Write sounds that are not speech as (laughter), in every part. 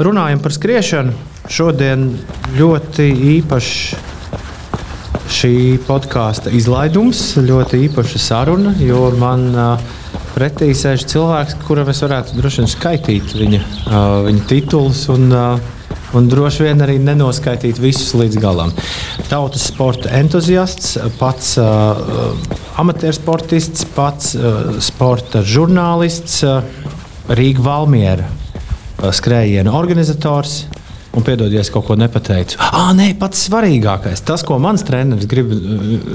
Runājam par skriešanu. Šodien ļoti īpašs šī podkāsta izlaidums, ļoti īpaša saruna, jo man pretī sēž cilvēks, kuram es varētu droši vien skaitīt viņa, viņa titulus. Un, Un droši vien arī nenoskaitīt visus līdz galam. Tautas sporta entuziasts, pats uh, amatiersportists, pats uh, sporta žurnālists, uh, Rīga Valmiera skrējiena organizators. Un piedodies, kaut ko nepateicu. Ah, nē, pats svarīgākais. Tas, ko mans treneris grib,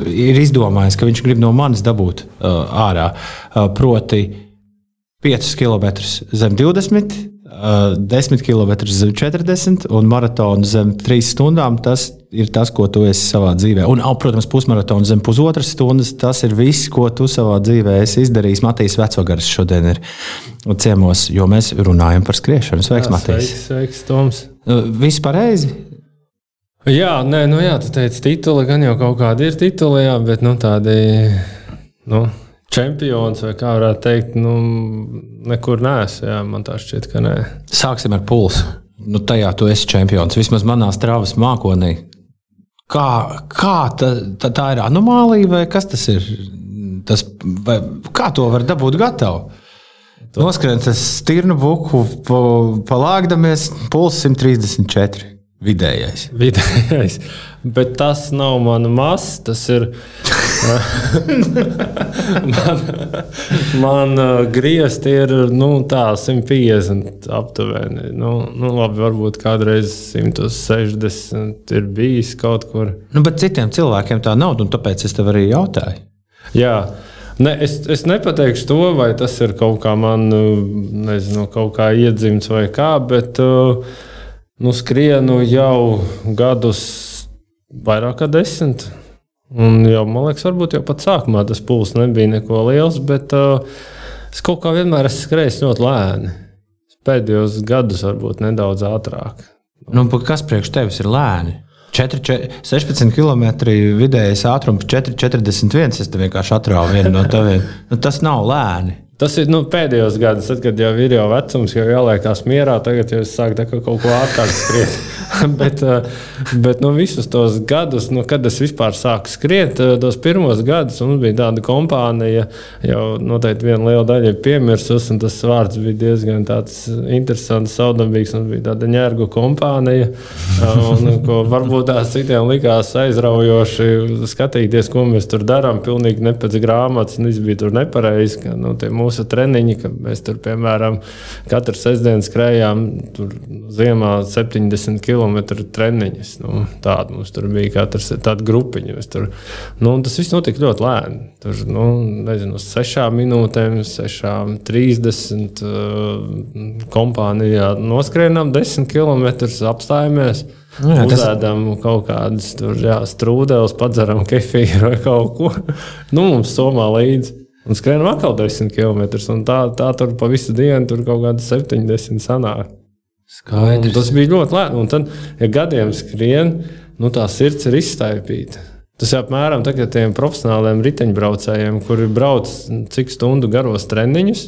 ir izdomājis, ka viņš grib no manis dabūt uh, ārā. Uh, proti, 5 km zem 20, uh, 10 km zem 40 un maratonu zem 3 stundām. Tas ir tas, ko tu esi savā dzīvē. Un, protams, pusmaratons zem pusotras stundas. Tas ir viss, ko tu savā dzīvē esi izdarījis. Matīs Vecogars šodien ir ciemos, jo mēs runājam par skriešanu. Sveiks, jā, Matīs! Sveiks, sveiks Toms! Nu, viss pareizi! Jā, nē, nu jā, tu teici, tituli gan jau kaut kādi ir tituli, jā, bet nu, tādi nu, čempions vai kā varētu teikt, nu, nekur neesmu. Jā, man tā šķiet, ka nē. Sāksim ar pulsu. Nu, tajā tu esi čempions. Vismaz manā strāvas mākonī. Kā, kā ta, ta, tā ir anomālija vai kas tas ir? Tas, vai, kā to var dabūt gatavu? Noskrien tas stirnu buku, palāgdamies, pulss 134. Vidējais. Vidējais. Bet tas nav mans mazs. Tas ir. (laughs) man man uh, griezti ir nu, tā, 150 aptuveni. Nu, nu, labi, varbūt kādreiz 160 ir bijis kaut kur. Nu, bet citiem cilvēkiem tā nav, un tāpēc es tev arī jautāju. Jā. Ne, es, es nepateikšu to, vai tas ir kaut kā man, nezinu, kaut kā iedzimts vai kā, bet nu, skrienu jau gadus vairāk kā desmit. Un jau, man liekas, varbūt jau pat sākumā tas pūlis nebija neko liels, bet uh, es kaut kā vienmēr esmu skrējis ļoti lēni. Pēdējos gadus varbūt nedaudz ātrāk. Nu, kas priekš tevis ir lēni? 4, 4, 16 km vidējais ātrums, 4,41. Es te vienkārši atrāvu vienu no taviem. Nu, tas nav lēni. Tas ir nu, pēdējos gados, tad, kad jau ir jau vecums, jau jāliekās mierā. Tagad jau es sāku kaut ko ātrāk skriet. (laughs) bet eh, bet nu, visus tos gadus, nu, kad es vispār sāku skriet, eh, tos pirmos gadus mums bija tāda kompānija, jau noteikti viena liela daļa ir piemirsus, un tas vārds bija diezgan interesants, saudabīgs. Mums bija tāda ņērgu kompānija, eh, un, ko varbūt tās citiem likās aizraujoši skatīties, ko mēs tur darām. Pilnīgi ne pēc grāmatas, un viss bija tur nepareizi. Ka, nu, mūsu treniņi, ka mēs tur, piemēram, katru sestdienu skrējām ziemā 70 km treniņus. Nu, tāda mums tur bija katrs tāda grupiņa. Tur, nu, tas viss notika ļoti lēni. Tur, nu, nezinu, uz 6 minūtēm, 6,30 uh, kompānijā noskrienām 10 km, apstājāmies. Nu, jā, tas... Uzēdam kaut kādas strūdeles, padzeram kefīru vai kaut ko. (laughs) nu, mums somā līdzi. Un skrienam atkal 10 km. Tā, tā tur pa visu dienu tur kaut kāda 70 sanāk. Skaidrs. Un tas bija ļoti lēni. Un tad, ja gadiem skrien, nu, tā sirds ir izstaipīta. Tas ir apmēram tā, tiem profesionāliem riteņbraucējiem, kuri brauc cik stundu garos treniņus.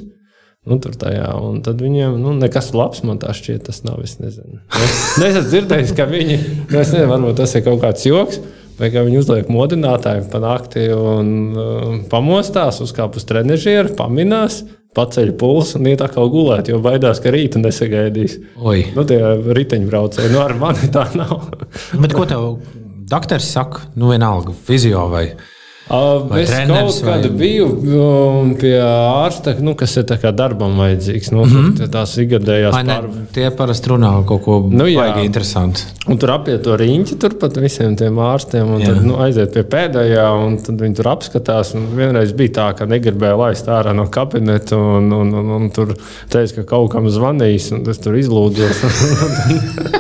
Nu, tur tajā, un tad viņiem nu, nekas labs man tā šķiet, tas nav. Es nezinu. Es esmu dzirdējis, ka viņi, nu, es nezinu, varbūt tas ir kaut kāds joks. Viņi uzliek modinātāju pa nakti un uh, pamostās, uzkāp uz trenižieru, pamanās, paceļ pulsu un iet atkal gulēt, jo baidās, ka rīta nesagaidīs. Oi. Nu, tie riteņbraucēji, nu ar mani tā nav. Bet ko tev doktors saka? Nu, vienalga, fizio vai ne? Vai es kaut kad vai... biju um, pie ārsta, nu, kas ir darbam vajadzīgs. Nu, mm -hmm. Tās ikgadējās pārbaudas. Tie parasti runā kaut ko nu, baigi interesantu. Un tur apiet to riņķi turpat visiem tiem ārstiem. Un jā. tad nu, aiziet pie pēdējā, un tad viņi tur apskatās. Vienreiz bija tā, ka negribēja laist ārā no kabineta, un, un, un, un tur teica, ka kaut kam zvanīs, un es tur izlūdzos. (laughs)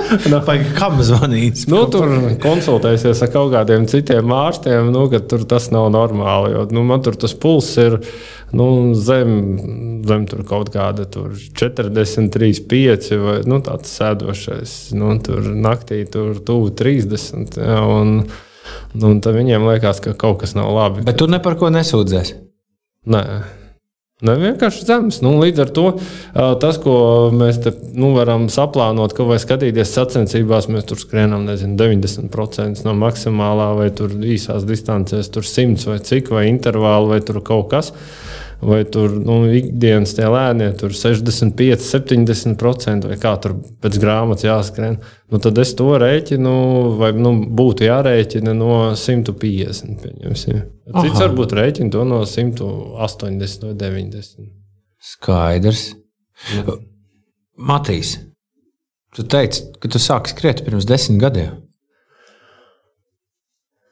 kam zvanīs? Nu, tur konsultēsies ar kaut kādiem citiem ārstiem, nu, ka tur tas nav normāli. Jo, nu, man tur tas pulss ir nu, zem, zem kaut kāda 43, 5 vai nu, tāds sēdošais. Nu, tur naktī tur tuvu 30. Ja, un, un tad viņiem liekas, ka kaut kas nav labi. Bet tu ne par ko nesūdzies? Nē. Ne, vienkārši zemes. Nu, līdz ar to tas, ko mēs te, nu, varam saplānot, ka vai skatīties sacensībās, mēs tur skrienam nezinu, 90% no maksimālā, vai tur īsās distancēs, tur 100 vai cik, vai intervāli, vai tur kaut kas. Vai tur nu, ikdienas tie lēnie, tur 65, 70% vai kā tur pēc grāmatas jāskrien. Nu, tad es to rēķinu, vai nu, būtu jārēķina no 150. Pieņemsim. Cits varbūt rēķina to no 180 vai 90. Skaidrs. Ja. Matīs, tu teici, ka tu sāki skriet pirms desmit gadiem.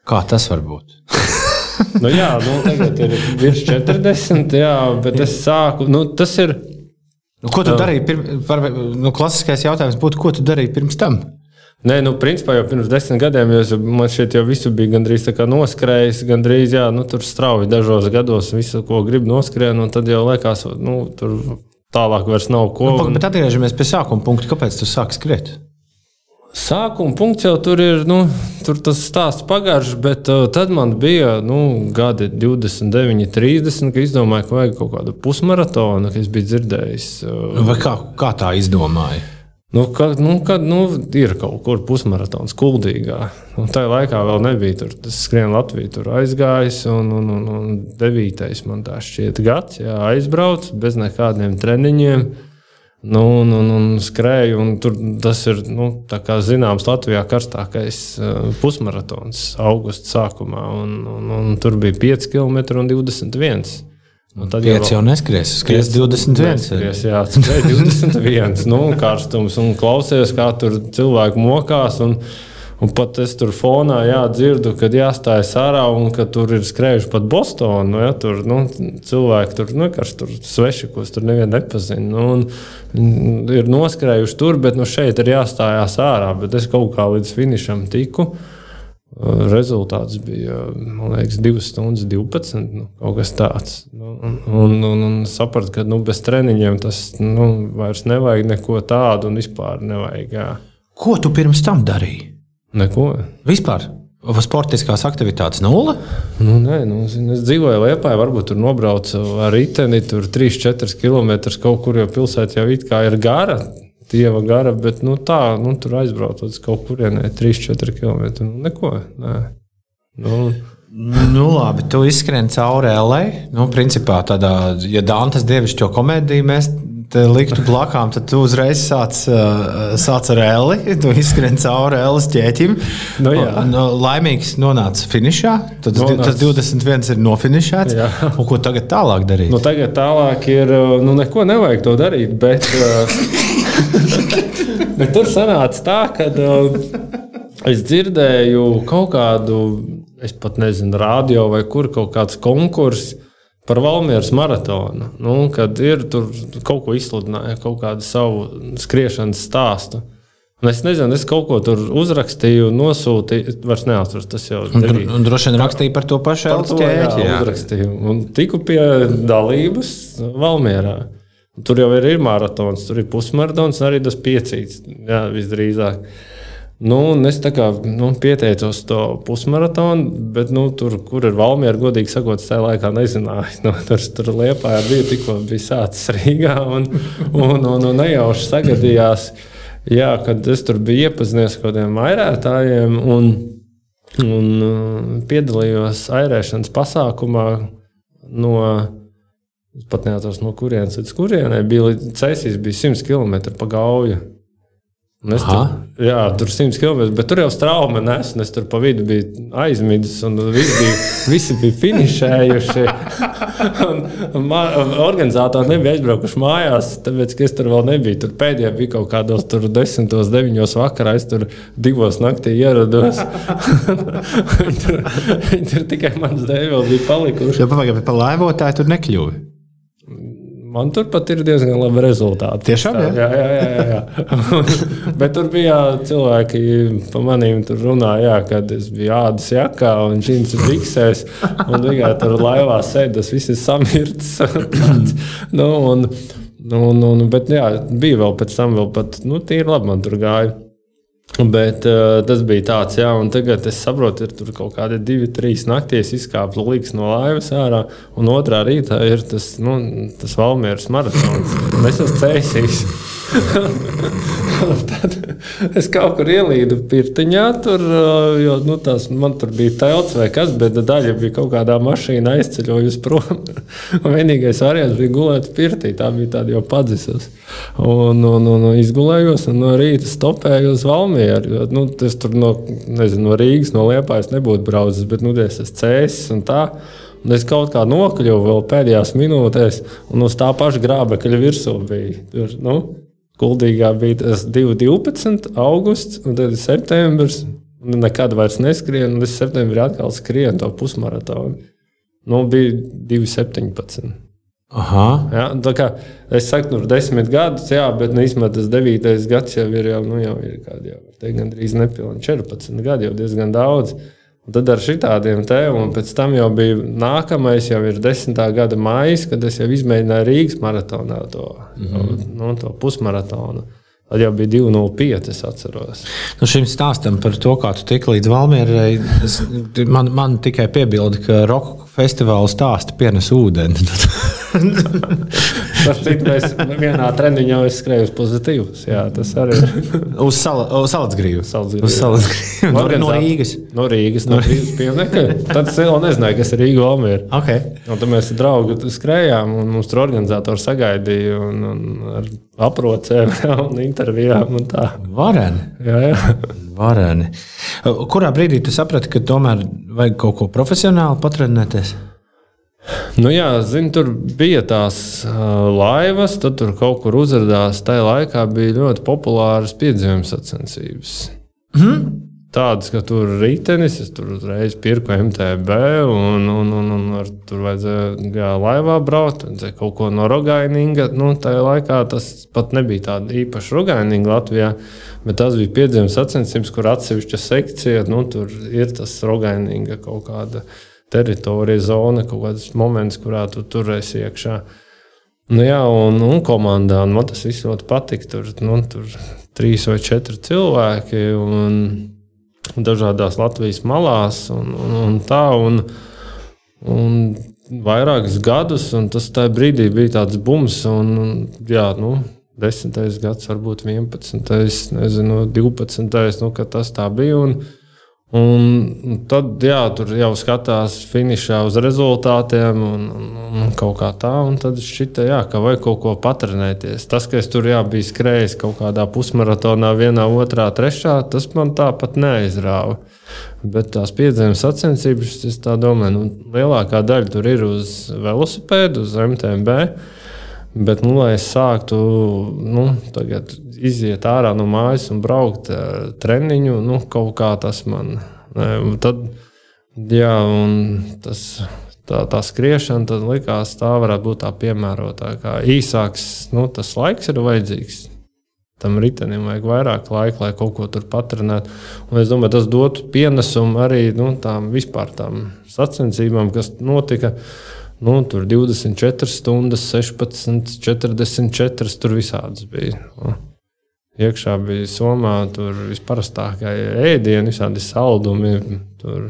Kā tas var būt? (laughs) (laughs) nu, jā, nu, tagad ir virs 40, jā, bet es sāku. Nu, tas ir. Nu, ko tu darīji? Pirms, nu, klasiskais jautājums būtu, ko tu darīji pirms tam? Nē, nu, principā jau pirms desmit gadiem jau man šeit jau visu bija gandrīz noskrējis. Gandrīz, jā, nu, tur strauji dažos gados visu, ko gribu noskrien, un tad jau liekas, nu, tur tālāk vairs nav ko. Nu, bet atgriežamies pie sākuma punkta. Kāpēc tu sāki skriet? Sākuma punkts jau tur ir, nu, tur tas stāsts pagaršs, bet uh, tad man bija nu, gadi 29, 30, kad izdomāju, ka vajag kaut kādu pusmaratonu, kas bija dzirdējis. Uh, Vai kā, kā tā izdomāja? Nu, kad, nu, kad nu, ir kaut kur pusmaratons, kuldīgā. Nu, tajā laikā vēl nebija tur. Tas skrien Latvijā, tur aizgājis. Un, un, un, un devītais man tā šķiet gads, jā, aizbraucis bez nekādiem treniņiem. Nu, un, un, un skrēju, un tur tas ir nu, zināms Latvijā karstākais uh, pusmaratons augusta sākumā. Un, un, un tur bija 5 km un 21. Nu, tad jau, jau neskries, skries 21. Neskries, jā, skries 21. nu, karstums un klausies, kā tur cilvēki mokās. Un, Un pat es tur fonā jā, dzirdu, kad jāstājas ārā un ka tur ir skrējuši pat Bostonā. Ja, tur nu, cilvēki tur nu, tur sveši, ko tur nevienu nepazina. Nu, un, ir noskrējuši tur, bet nu, šeit ir jāstājās ārā. Bet es kaut kā līdz finišam tiku. Rezultāts bija liekas, 2 stundas 12. Nu, kaut kas tāds. Nu, un, un, un sapratu, ka nu, bez treniņiem tas nu, vairs nevajag neko tādu un vispār nevajag. Jā. Ko tu pirms tam darīji? Neko. Vispār? Vai sportiskās aktivitātes nulle? Nu, nē, nu, zin, es dzīvoju Lietuvā, varbūt tur nobraucu ar riteni, tur 3-4 km kaut kur, jo pilsēta jau it kā ir gara dieva gara, bet nu, tā, nu, tur aizbraukt uz kaut kurienē 3-4 km. Nu, neko. Nē. Nu, Nu, labi, tu izskrien cauri LA. Nu, principā, tādā, ja Dantas dievišķo komēdiju mēs liktu blakām, tad tu uzreiz sāc, uh, sāc ar Eli. Tu izskrien cauri Elas ķēķim. Nu, jā. un, laimīgs nonāca finišā. Tad Nonāc. tas 21 ir nofinišēts. Jā. Un ko tagad tālāk darīt? Nu, tagad tālāk ir, nu, neko nevajag to darīt. Bet, (laughs) Bet tur sanāca tā, ka es dzirdēju kaut kādu, es pat nezinu, radio vai kur kaut kāds konkurss par Valmieras maratonu. Nu, kad ir tur kaut ko izsludināja, kaut kādu savu skriešanas stāstu. Un es nezinu, es kaut ko tur uzrakstīju, nosūtīju. Vairs neatceros, tas jau. Un, un droši vien rakstīju par to pašu LCD. Jā, uzrakstīju. Un tiku pie dalības Valmierā. Tur jau ir, ir maratons, tur ir pusmaratons, arī tas piecīts. Jā, visdrīzāk. Nu, es tā kā nu, pieteicos to pusmaratonu, bet nu, tur, kur ir Valmiera, godīgi sakot, tajā laikā nezināju. (laughs) Nu, tur tur liepā bija tikko bija sācis Rīgā un, un, un, un nejauši sagadījās, jā, kad es tur biju iepazinies ar kādiem airētājiem un, un uh, piedalījos airēšanas pasākumā no pat neatceros, no kurienes līdz kurienei bija. Cēsīs bija 100 km pa gauju. Es tur, jā, tur 100 km, bet tur jau strauma nes, un es tur pa vidu biju aizmidzis, un (laughs) visi bija, visi bija finišējuši. un, un man, organizatori nebija aizbraukuši mājās, tāpēc, ka es tur vēl nebiju. Tur pēdējā bija kaut kādos 10, 9 vakarā, es tur 2 naktī ierados. (laughs) viņi, tur, viņi tur tikai manas dēļ vēl bija palikuši. Ja pagaidām, pa laivotāju tur nekļuvi. Man tur pat ir diezgan labi rezultāti. Tiešām, jā, jā, jā. jā, jā. (laughs) Bet tur bija cilvēki, pa maniem tur runāja, kad es biju ādas jakā un džins biksēs. Un tikai tur laivā sēž, tas viss ir samirts. (laughs) nu, un, un, un, bet jā, bija vēl pēc tam, vēl pat, nu, tīri labi man tur gāja. Bet uh, tas bija tāds, jā, un tagad es saprotu, ir tur kaut kādi divi, trīs naktīs izkāpt līgas no laivas ārā, un otrā rītā ir tas, nu, tas Valmieras maratons. Es esmu cēsījis. (laughs) (laughs) tad es kaut kur ielīdu pirtiņā, tur, jo nu, tās, man tur bija telts vai kas, bet daļa bija kaut kādā mašīnā aizceļojusi prom. (laughs) Vienīgais variants bija gulēt pirtī, tā bija tāda jau padzisus. Un, un, un, izgulējos, un no rīta stopēju uz Valmieru. Nu, es tur no, nezinu, no Rīgas, no Liepājas nebūtu braucis, bet nu, es esmu cēsis un tā. Un es kaut kā nokļuvu vēl pēdējās minūtēs, un uz tā paša grābekļa virsū bija. Tur, nu, Kuldīgā bija tas 2,12. augusts, un tad ir septembris. Nekad vairs neskrienu, un es septembrī atkal skrienu to pusmaratonu. Nu, bija 2,17. Aha. Ja, kā, es saku, tur desmit gadus, jā, bet nu, īstenībā tas devītais gads jau ir, jau, nu, jau ir kādi, jau, teikt, gandrīz nepilni 14 gadi, jau diezgan daudz. Un tad ar šitādiem te, un pēc tam jau bija nākamais, jau ir desmitā gada maija, kad es jau izmēģināju Rīgas maratonā to, mm -hmm. nu, to pusmaratonu. Tad jau bija 2,05. Es atceros. Nu, šim stāstam par to, kā tu tiki līdz Valmierai, man, man tikai piebilda, ka roka festivāla stāsta pienes ūdeni. (laughs) (laughs) Par citu mēs vienā treniņā skrējām uz pozitīvas. Jā, tas arī ir. uz salacgrīvu. Uz salacgrīvu. (laughs) No, no Rīgas. No Rīgas. No Rīgas pieminekļa. Tad es vēl neznāju, kas ir Rīga Valmiera. Okay. Un tad mēs draugi skrējām un mums tur organizatori sagaidīja un, un ar aprocēm (laughs) un intervijām un tā. Vareni. Jā, jā. Vareni. Kurā brīdī tu saprati, ka tomēr vajag kaut ko profesionāli patrenēties? Nu, jā, zinu, tur bija tās uh, laivas, tad tur kaut kur uzrādījās. Tajā laikā bija ļoti populāras piedzīvuma sacensības. Mm. Tādas, ka tur ir ritenis, es tur uzreiz pirku MTB, un, un, un, un ar, tur vajadzēja laivā braukt, vajadzēja kaut ko no rogaininga. Nu, tajā laikā tas pat nebija tāda īpaša rogaininga Latvijā, bet tas bija piedzīvuma sacensības, kur atsevišķa sekcija, nu, tur ir tas rogaininga kaut kāda teritorija, zona, kaut kāds moments, kurā tu turēsi iekšā. Nu, jā, un, un komandā un man tas viss ļoti patika. Tur, nu, tur trīs vai četri cilvēki un dažādās Latvijas malās un, un, un tā. Un, un vairākus gadus, un tas tajā brīdī bija tāds bums. Un, jā, nu, Desmitais gads, varbūt 11, nezinu, 12. Nu, tas tā bija. Un, Un tad, jā, tur jau skatās finišā uz rezultātiem un, un, un kaut kā tā. Un tad šķita, jā, ka vajag kaut ko patrenēties. Tas, ka es tur jā, biju skrējis kaut kādā pusmaratonā, vienā, otrā, trešā, tas man tāpat neaizrāva. Bet tās piedzīves sacensības, es domāju, nu, lielākā daļa tur ir uz velosipēdu, uz MTB. Bet, nu, lai es sāktu nu, iziet ārā no mājas un braukt ar treniņu, nu, kaut kā tas man. Tad, jā, tas, tā, tā skriešana, tad likās, tā varētu būt tā piemērotākā. Īsāks nu, tas laiks ir vajadzīgs. Tam ritenim vajag vairāk laika, lai kaut ko tur patrenētu. Un es domāju, tas dotu pienesumu arī nu, tām vispār tām sacensībām, kas notika. Nu, tur 24 stundas, 16, 44. Tur visādas bija. Nu. Iekšā bija somā, tur visparastākie ēdieni, visādi saldumi. Tur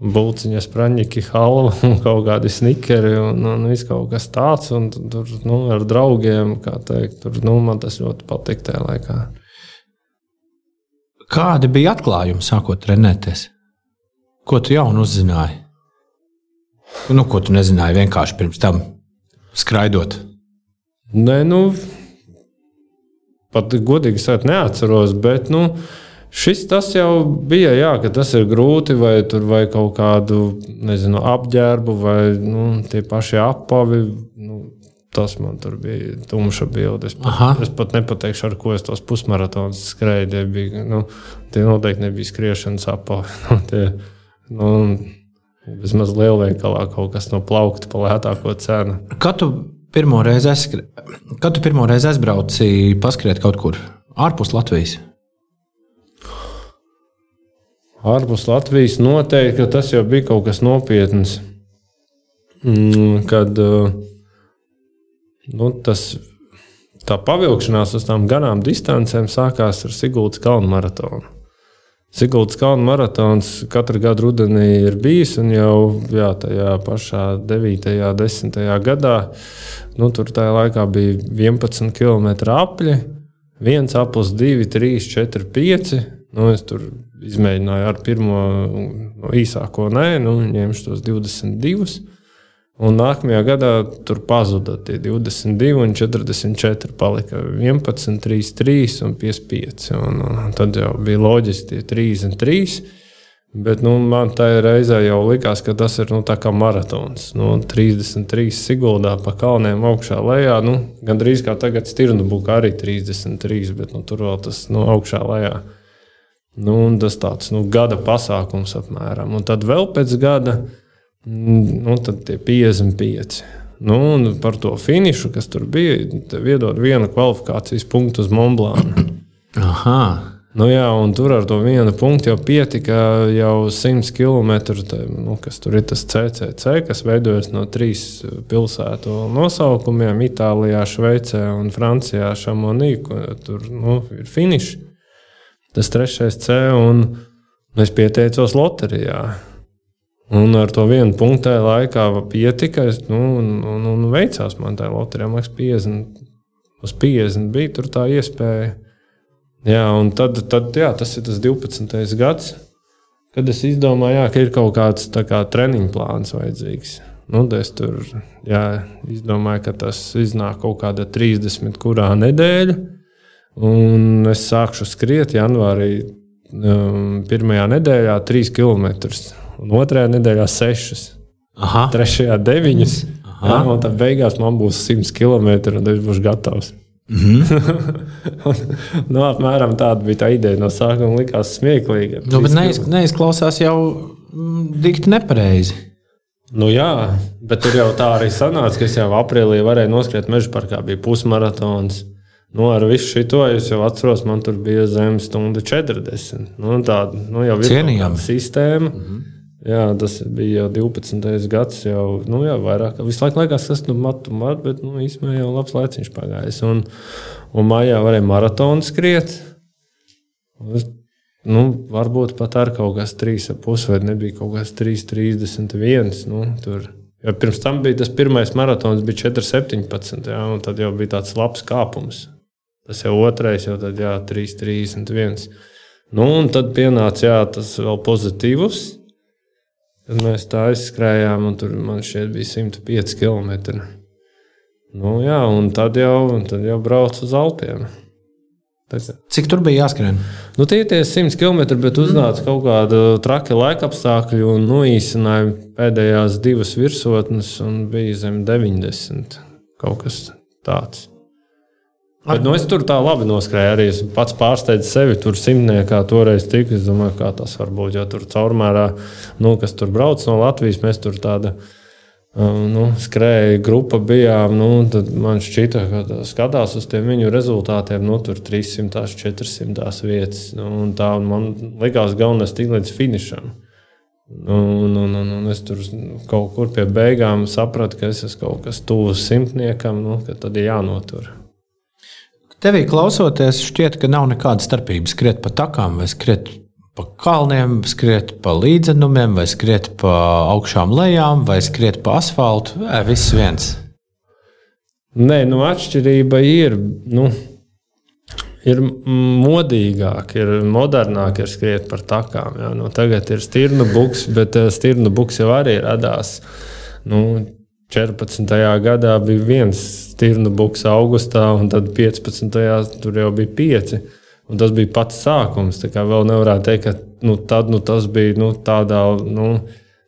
Bulciņas, praņķi, halva un (laughs) kaut kādi snikeri un, un viss kaut kas tāds. Un tur nu, ar draugiem, kā teikt, tur nu, man tas ļoti patika tajā laikā. Kādi bija atklājumi sākot trenēties? Ko tu jaunu uzzināji? Nu, ko tu nezināji vienkārši pirms tam skraidot? Nē, nu, pat godīgi sakot, neatceros. Bet, nu, Šis tas jau bija, jā, ka tas ir grūti, vai, tur, vai kaut kādu nezinu, apģērbu, vai nu, tie paši apavi. Nu, tas man tur bija tumša bilde. Es pat, es pat nepateikšu, ar ko es tos pusmaratonus skrēju. Tie, bija, nu, tie noteikti nebija skriešanas apavi. (laughs) Nu, tie, nu, Vismaz lielveikalā kaut kas no plaukta pa lētāko cenu. Kad tu pirmo reizi, aizskri... Kad tu pirmo reizi aizbrauci paskriet kaut kur ārpus Latvijas? Ārpus Latvijas noteikti, tas jau bija kaut kas nopietns. Mm, kad nu, tas tā pavilkšanās uz tām garām distancēm sākās ar Sigūdas kalnu maratonu. Sigūdas kalnu maratons katru gadu rudenī ir bijis, un jau jā, tajā pašā 9. un 10. gadā nu, tur tajā laikā bija 11 km apli, viens aplis, 2, 3, 4, 5. Nu, es tur izmēģināju ar pirmo no īsāko, nē, nu, ņemšu tos 22. Un nākamajā gadā tur pazuda tie 22, un 44, palika 11, 3, 3 un 55. Un, un tad jau bija loģiski tie 33. Bet nu, man tajā reizē jau likās, ka tas ir nu, kā maratons. Nu, 33 siguldā pa kalniem augšā lejā. Nu, Gan drīz kā tagad Stirnbukā arī 33, bet nu, tur vēl tas nu, augšā lejā. Nu, tas tāds nu, gada pasākums apmēram. Un tad vēl pēc gada nu, tad tie 55. Nu, par to finišu, kas tur bija, tev iedod vienu kvalifikācijas punktu uz Monblānu. Aha. Nu, jā, un tur ar to vienu punktu jau pietika jau 100 km. Te, nu, kas tur ir tas CCC, kas veidojas no trīs pilsētu nosaukumiem - Itālijā, Šveicē un Francijā. Šamonī, tur nu, ir finišs. Tas trešais C, un es pieteicos loterijā. Un ar to vienu punktu laikā pietika. Es, nu, un, un, un veicās man tā loterijā. Man liekas, 50, uz 50 bija tur tā iespēja. Jā, un tad, tad jā, tas ir tas 12. gads, kad es izdomāju, jā, ka ir kaut kāds kā, treniņu plāns vajadzīgs. Nu, es tur jā, izdomāju, ka tas iznāk kaut kāda 30 kurā nedēļa. Un es sākšu skriet janvārī, um, pirmajā nedēļā, 3 km un otrajā nedēļā sešas. Aha. Trešajā deviņas. Jā, un tad beigās man būs 100 km, un es būšu gatavs. (laughs) Mm -hmm. nu, apmēram tāda bija tā ideja. No sākuma likās smieklīga. Nu, bet neiz, neizklausās jau mm, dikti nepareizi. Nu, jā, bet tur jau tā arī sanāca, ka es jau aprīlī varēju noskriet meža parkā. Bija pusmaratons. Nu, ar visu šo es jau atceros, man tur bija zem stunda 40. Nu, tāda nu, jau ir sistēma. Mm -hmm. Jā, tas bija jau 12. gads, jau nu, jā, vairāk. Visu laiku liekas, tas ir matu, mat, bet nu, īstenībā jau labs laiciņš pagājis. Un, un mājā varēja maratonu skriet. Es, nu, varbūt pat ar kaut kas 3,5 vai nebija kaut kas 3,31. Nu, tur. Jo pirms tam bija tas pirmais maratons, bija 4,17. Jā, tad jau bija tāds labs kāpums. Tas jau otrais, jau tad 3,31. Nu, un tad pienāca jā, tas vēl pozitīvs Tad mēs tā aizskrējām, un tur man šķiet bija 105 km. Nu, jā, un tad jau, un tad jau braucu uz Alpiem. Cik tur bija jāskrien? Nu, tie ir 100 km, bet uznāca mm. kaut kāda traki laika apstākļi un noīsināja pēdējās divas virsotnes, un bija zem 90. Kaut kas tāds. Bet, nu, es tur tā labi noskrēju. Arī es pats pārsteidzu sevi. Tur simtniekā toreiz tika. Es domāju, kā tas var būt. Jo tur caurmērā, nu, kas tur brauc no Latvijas, mēs tur tāda. Um, nu, skrēja grupa, bijām. Nu, man šķita, ka skatās uz tiem viņu rezultātiem. Nu, tur 300, 400 vietas. Nu, tā man likās, galvenais tik līdz finišam. Nu, un, un, un, un es tur kaut kur pie beigām sapratu, ka es esmu kaut kas tuvu simtniekam, nu, ka tad ir jānotur. Tevī klausoties, šķiet, ka nav nekāda starpība skriet pa takām vai skriet pa kalniem, skriet pa līdzenumiem, vai skriet pa augšām lejām, vai skriet pa asfaltam. Viss viens. Nē, nu atšķirība ir. Nu, ir modīgāk, ir modernāk, ir skriet par takām. Jā. Nu, tagad ir stirnu buks, bet eh, stirnu buks jau arī radās. Nu, 14. gadā bija viens stirnu buks augustā, un tad 15. tur jau bija pieci. Un tas bija pats sākums. Tā kā vēl nevarētu teikt, ka nu, tad, nu, tas bija nu, tādā nu,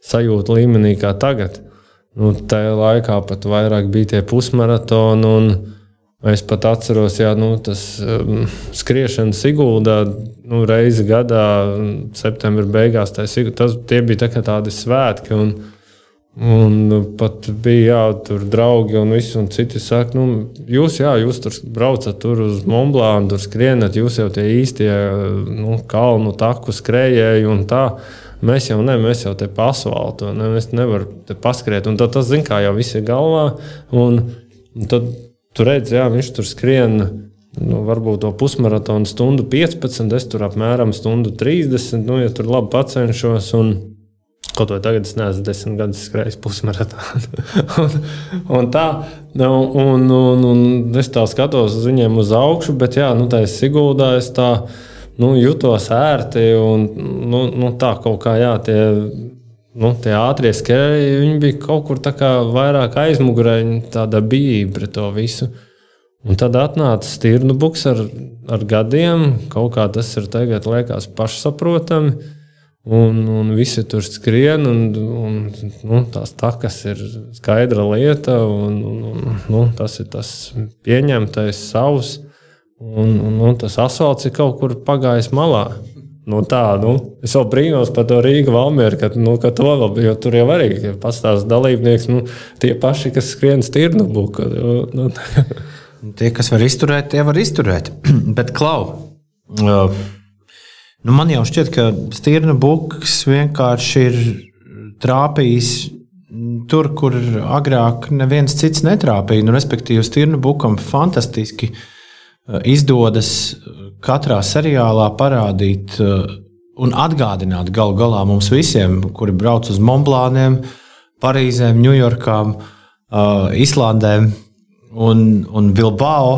sajūta līmenī kā tagad. Nu, tajā laikā pat vairāk bija tie pusmaratoni. Es pat atceros, ka nu, tas um, skriešana Siguldā nu, reizi gadā, septembrī beigās, tas, tas bija tā tādi svētki. Un, Un pat bija jā, tur draugi un visi un citi saka, nu, jūs, jā, jūs tur braucat tur uz Monblānu, tur skrienat, jūs jau tie īstie nu, kalnu taku skrējēji un tā. Mēs jau ne, mēs jau te pa asfaltu, ne, mēs nevaram te paskriet. Un tad tas, zin kā, jau viss ir galvā. Un, un tad tur redzi, jā, viņš tur skrien. Nu, varbūt to pusmaratonu stundu 15, es tur apmēram stundu 30. Nu, ja tur labi pacenšos, un kaut vai tagad es neesmu desmit gadus skrējis pusmaratonu. (laughs) un, un tā, nu, un, un, un es tā skatos uz viņiem uz augšu, bet jā, nu, tā es Siguldā es tā nu, jutos ērti un nu, nu, tā kaut kā jā, tie nu, tie ātrie skrēji, viņi bija kaut kur vairāk aizmugurē, tāda bija pret to visu. Un tad atnāca stirnu buks ar, ar gadiem, kaut kā tas ir tagad, liekas, pašsaprotami. Un, un visi tur skrien, un, un nu, tās takas ir skaidra lieta, un, un, un nu, tas ir tas pieņemtais savs, un, un, un tas asfalts ir kaut kur pagājis malā. Nu, tā, nu, es vēl brīnos par to Rīgas valmieru, ka, nu, ka to vēl bija. Tur jau arī ja pastāv dalībnieks, nu, tie paši, kas skrien stirnu buku. Nu, (laughs) tie, kas var izturēt, tie var izturēt. (clears throat) Bet, klau, uh, nu, man jau šķiet, ka stirnu buks vienkārši ir trāpījis tur, kur agrāk neviens cits netrāpīja. Nu, respektīvi, stirnu bukam fantastiski uh, izdodas katrā seriālā parādīt uh, un atgādināt galu galā mums visiem, kuri brauc uz Monblāniem, Parīzēm, Ņujorkām, Islandēm un, un Bilbao,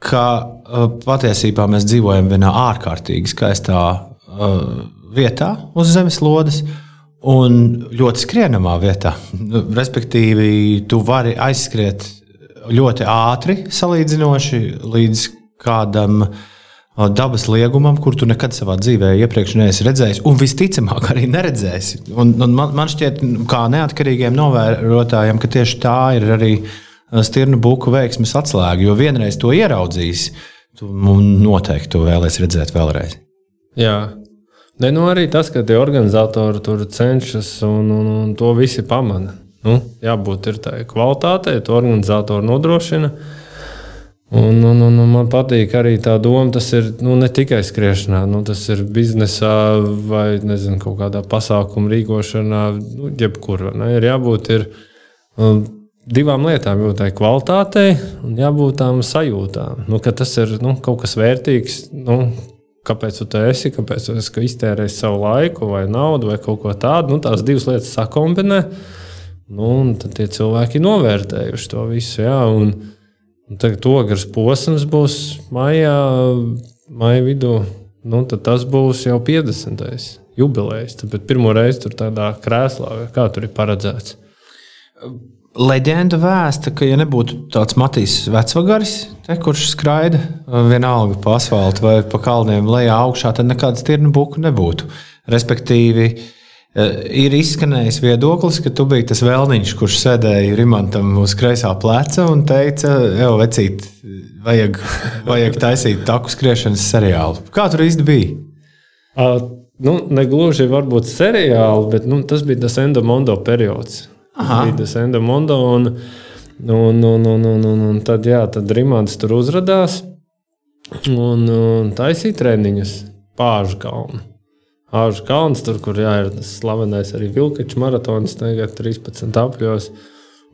ka patiesībā mēs dzīvojam vienā ārkārtīgi skaistā vietā uz zemeslodes. Un ļoti skrienamā vietā. Respektīvi, tu vari aizskriet ļoti ātri, salīdzinoši līdz kādam uh, dabas liegumam, kur tu nekad savā dzīvē iepriekš neesi redzējis, un visticamāk arī neredzēsi. Un, un man, man šķiet, kā neatkarīgiem novērotājiem, ka tieši tā ir arī stirnu buku veiksmes atslēga. Jo vienreiz to ieraudzījis, tu noteikti to vēlēsies redzēt vēlreiz. Jā. Ne, nu arī tas, ka tie organizatori tur cenšas un, un, un to visi pamana. Nu, jābūt tādai kvalitātei, to organizatori nodrošina. Un, un, un, un man patīk arī tā doma, tas ir nu, ne tikai skriešanā, nu, tas ir biznesā vai nezinu, kaut kādā pasākuma rīkošanā, nu, jebkur. Ne, ir jābūt ir, um, divām lietām, jābūt tai kvalitātei un jābūt tām sajūtām. Nu, tas ir nu, kaut kas vērtīgs. Nu, Kāpēc tu esi, kāpēc tu esi iztērējis savu laiku, vai naudu, vai kaut ko tādu. Nu, tās divas lietas sakombinē, nu, un tad tie cilvēki novērtējuši to visu. Jā, un, Tagad ogres posms būs maijā, maija vidū. Nu, tas būs jau 50. jubilejas. Tad pirmo reizi tur tādā krēslā, kā tur ir paredzēts. Leģenda vēsta, ka, ja nebūtu tāds Matīs Vecvagaris, te, kurš skraida vienalga pa asfaltam vai pa kalniem lejā augšā, tad nekādas tirnu buku nebūtu. Respektīvi, Eh, ir izskanējis viedoklis, ka tu biji tas vēlniņš, kurš sēdēja Rimantam uz kreisā pleca un teica, ej, vecīt, vajag, vajag taisīt taku skriešanas seriālu. Kā tur īsti bija? Uh, nu, negluži varbūt seriāli, bet nu, tas bija tas endomondo periods. Tas endomondo un, un, un, un, un, un, un tad, jā, tad Rimants tur uzradās un, un taisīja treniņus pāri kalnu. Āžu kalns, tur, kur jā, ir tas slavenais arī Vilkačs maratons, tagad 13 apļos.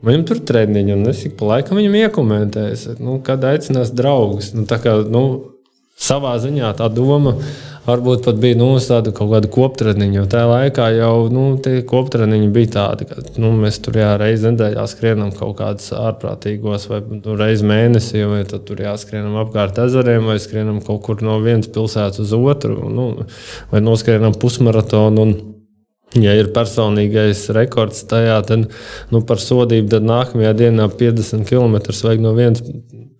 Viņam tur treniņi, un es ik pa laikam viņam iekomentēju, nu, kad aicinās draugus. Nu, kā, nu, savā ziņā tā doma varbūt pat bija nu, tāda kaut kāda koptreniņa. Tajā laikā jau nu, tie koptreniņi bija tādi, ka nu, mēs tur jā, reizē nedēļā skrienam kaut kādus ārprātīgos, vai nu, reizē mēnesī, vai tur jāskrienam apkārt ezeriem, vai skrienam kaut kur no vienas pilsētas uz otru, nu, vai noskrienam pusmaratonu. Un, Ja ir personīgais rekords tajā, tad nu, par sodību tad nākamajā dienā 50 km vajag no vienas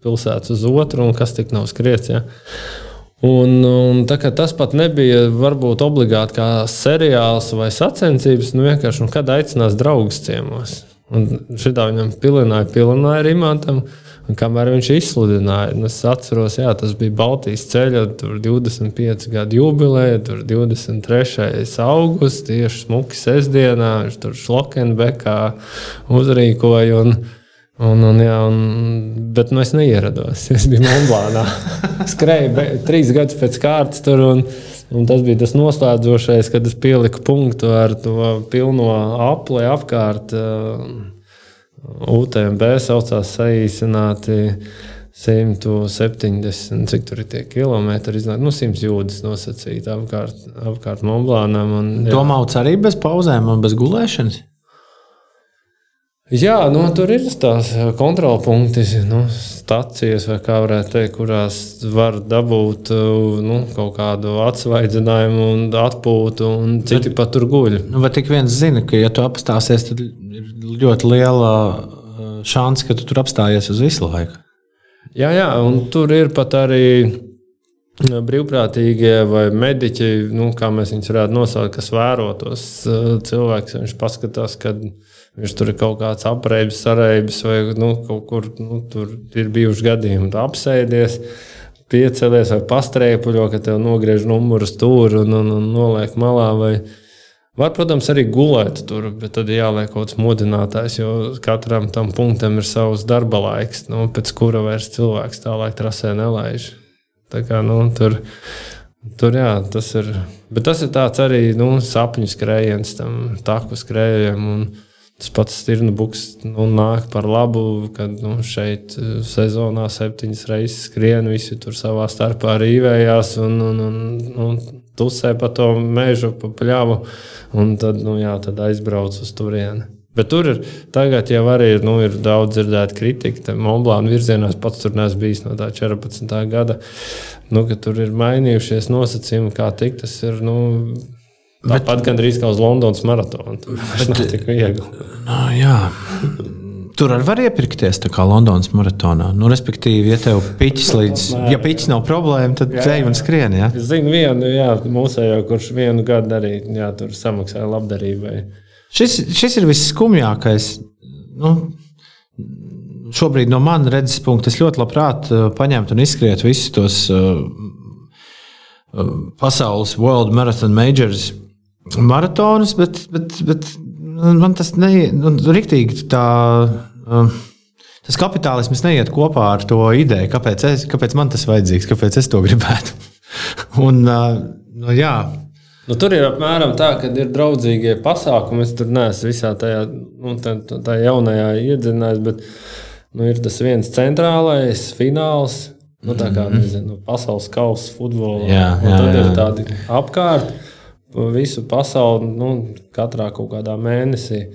pilsētas uz otru, un kas tik nav skriets. Ja? Un, un tas pat nebija varbūt obligāti kā seriāls vai sacensības, nu vienkārši nu, kad aicinās draugus ciemos. Un šitā viņam pilināja, pilināja arī mantam. Un kamēr viņš izsludināja, nu, es atceros, jā, tas bija Baltijas ceļa 25 gadu jubileja, 23. augusts, tieši smuki sestdienā, viņš tur Šlokenbekā uzrīkoja. Un, Un, un, jā, un, bet nu, es neierados. Es biju Monblānā. (laughs) Skrēju be, trīs gadus pēc kārtas tur. Un, un tas bija tas noslēdzošais, kad es pieliku punktu ar to pilno apli apkārt. UTMB saucās saīsināti 170, cik tur ir tie kilometri, iznāk, nu, 100 jūdzes nosacīti apkārt, apkārt Monblānam. Domāts arī bez pauzēm un bez gulēšanas? Jā, nu, tur ir tās kontrolpunkti, nu, stācijas, vai kā varētu teikt, kurās var dabūt nu, kaut kādu atsvaidzinājumu, un atpūtu, un citi bet, pat tur guļ. Nu, bet tik viens zina, ka, ja tu apstāsies, tad ir ļoti liela šāns, ka tu tur apstājies uz visu laiku. Jā, jā, un tur ir pat arī brīvprātīgie vai mediķi, nu, kā mēs viņus varētu nosaukt, kas vēro tos cilvēkus. Viņš paskatās, kad viņi Viņš tur ir kaut kāds apreibs, sareibs, vai nu, kaut kur nu, tur ir bijuši gadījumi, tu apsēdies, piecelies vai pastrēpuļo, ka tev nogriež numuru stūri un, un, un noliek malā. Vai, Var, protams, arī gulēt tur, bet tad jāliek kaut kāds modinātājs, jo katram tam punktam ir savs darba laiks, nu, pēc kura vairs cilvēks tālāk trasē nelaiž. Tā kā, nu, tur, tur jā, tas ir. Bet tas ir tāds arī nu, sapņu skrējiens tam taku skrējējiem. Tas pats stirnu buks nu, nāk par labu, kad nu, šeit eh, sezonā septiņas reizes skrien, visi tur savā starpā rīvējās un, un, un, un tusē pa to mežu, pa pļavu, un tad, nu, jā, tad aizbrauc uz turieni. Bet tur ir tagad jau arī nu, ir daudz dzirdēta kritika. Monblāna virzienā pats tur neesmu bijis no tā 14. gada. Nu, tur ir mainījušies nosacījumi, kā tikt. Tas ir nu, Tāpat gandrīz kā uz Londonas maratonu. Tas nav tik viegli. No, jā. Tur arī var iepirkties kā Londonas maratonā. Nu, respektīvi, ja tev piķis līdz, (laughs) ja piķis nav problēma, tad ej un skrien. Ja? Es zinu, vienu jā, mūsējo, kurš vienu gadu arī jā, tur samaksāja labdarībai. Šis, šis ir visskumjākais. Nu, šobrīd no manas redzes punkta es ļoti labprāt uh, paņemtu un izskrietu visus tos uh, pasaules World Marathon Majors maratonus, bet, bet, bet man tas neiet. Nu. Um, Tas kapitālisms neiet kopā ar to ideju, kāpēc, es, kāpēc man tas vajadzīgs, kāpēc es to gribētu. (laughs) Un, uh, nu, jā, Nu, tur ir apmēram tā, ka ir draudzīgie pasākumi. Es tur neesmu visā tajā, nu, tā, tā jaunajā iedzinājies, bet nu, ir tas viens centrālais fināls. Nu, tā kā mhm. nezinu, pasaules kausa futbolā. Jā, jā, tad jā. ir tādi apkārt visu pasauli nu, katrā kaut kādā mēnesī.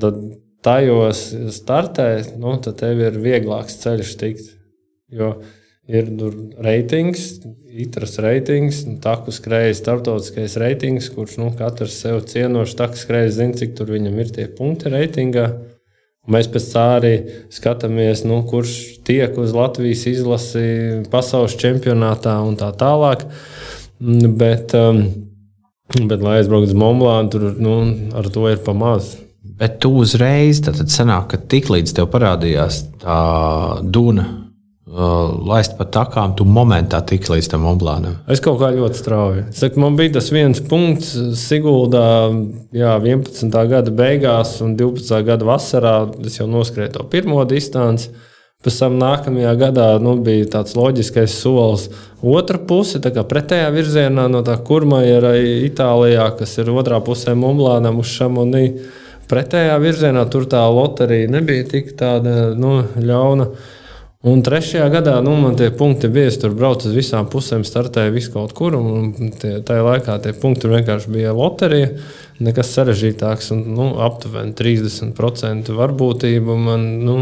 Tad tajos startē, nu, tad tev ir vieglāks ceļš tikt. Jo ir reitings, itras reitings, taku skrējas starptautiskais reitings, kurš nu, katrs sev cienošs taku skrējas zina, cik tur viņam ir tie punkti reitingā. Mēs pēc tā arī skatāmies, nu, kurš tiek uz Latvijas izlasi pasaules čempionātā un tā tālāk. Bet, um, Bet, lai aizbrauktu uz Monblānu, tur nu, ar to ir pamazs. Bet tu uzreiz, tad sanāk, ka tiklīdz tev parādījās tā dūna, uh, laist pa takām, tu momentā tiki līdz tam Monblānam. Es kaut kā ļoti strauji. Saku, man bija tas viens punkts Siguldā, jā, 11. gada beigās un 12. gada vasarā. Es jau noskrēju to pirmo distanci. Pēc tam nākamajā gadā nu, bija tāds loģiskais solis. Otra puse, tā kā pretējā virzienā no tā kurmajera Itālijā, kas ir otrā pusē Mumlānam uz Šamonī. Pretējā virzienā tur tā loterija nebija tik tāda nu, ļauna. Un trešajā gadā nu, man tie punkti bija. Es tur braucu uz visām pusēm, startēju visu kaut kur. Tajā laikā tie punkti vienkārši bija loterija nekas sarežģītāks. Un, nu, aptuveni 30% varbūtība man nu,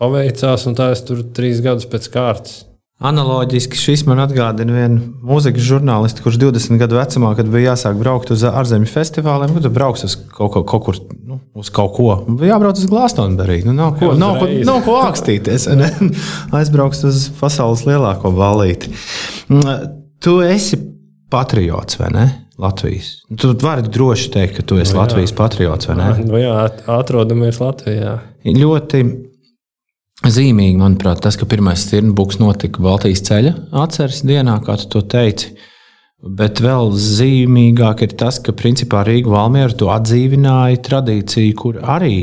paveicās, un tā es tur trīs gadus pēc kārtas. Analoģiski šis man atgādina vienu mūzikas žurnālistu, kurš 20 gadu vecumā, kad bija jāsāk braukt uz ārzemju festivāliem, kad brauks uz kaut, ko, kaut kur, nu, uz kaut ko. Bija jābrauc uz Glastonberiju. Nu, nav, ko, nav, ko, nav ko ākstīties. (laughs) Aizbrauks uz pasaules lielāko ballīti. Mm, tu esi patriots, vai ne? Latvijas. Tu vari droši teikt, ka tu esi no, nu. Latvijas patriots, vai ne? No, (laughs) nu jā, atrodamies Latvijā. Ļoti zīmīgi, manuprāt, tas, ka pirmais stirnbuks notika Baltijas ceļa atceres dienā, kā tu to teici. Bet vēl zīmīgāk ir tas, ka principā Rīga Valmiera to atdzīvināja tradīciju, kur arī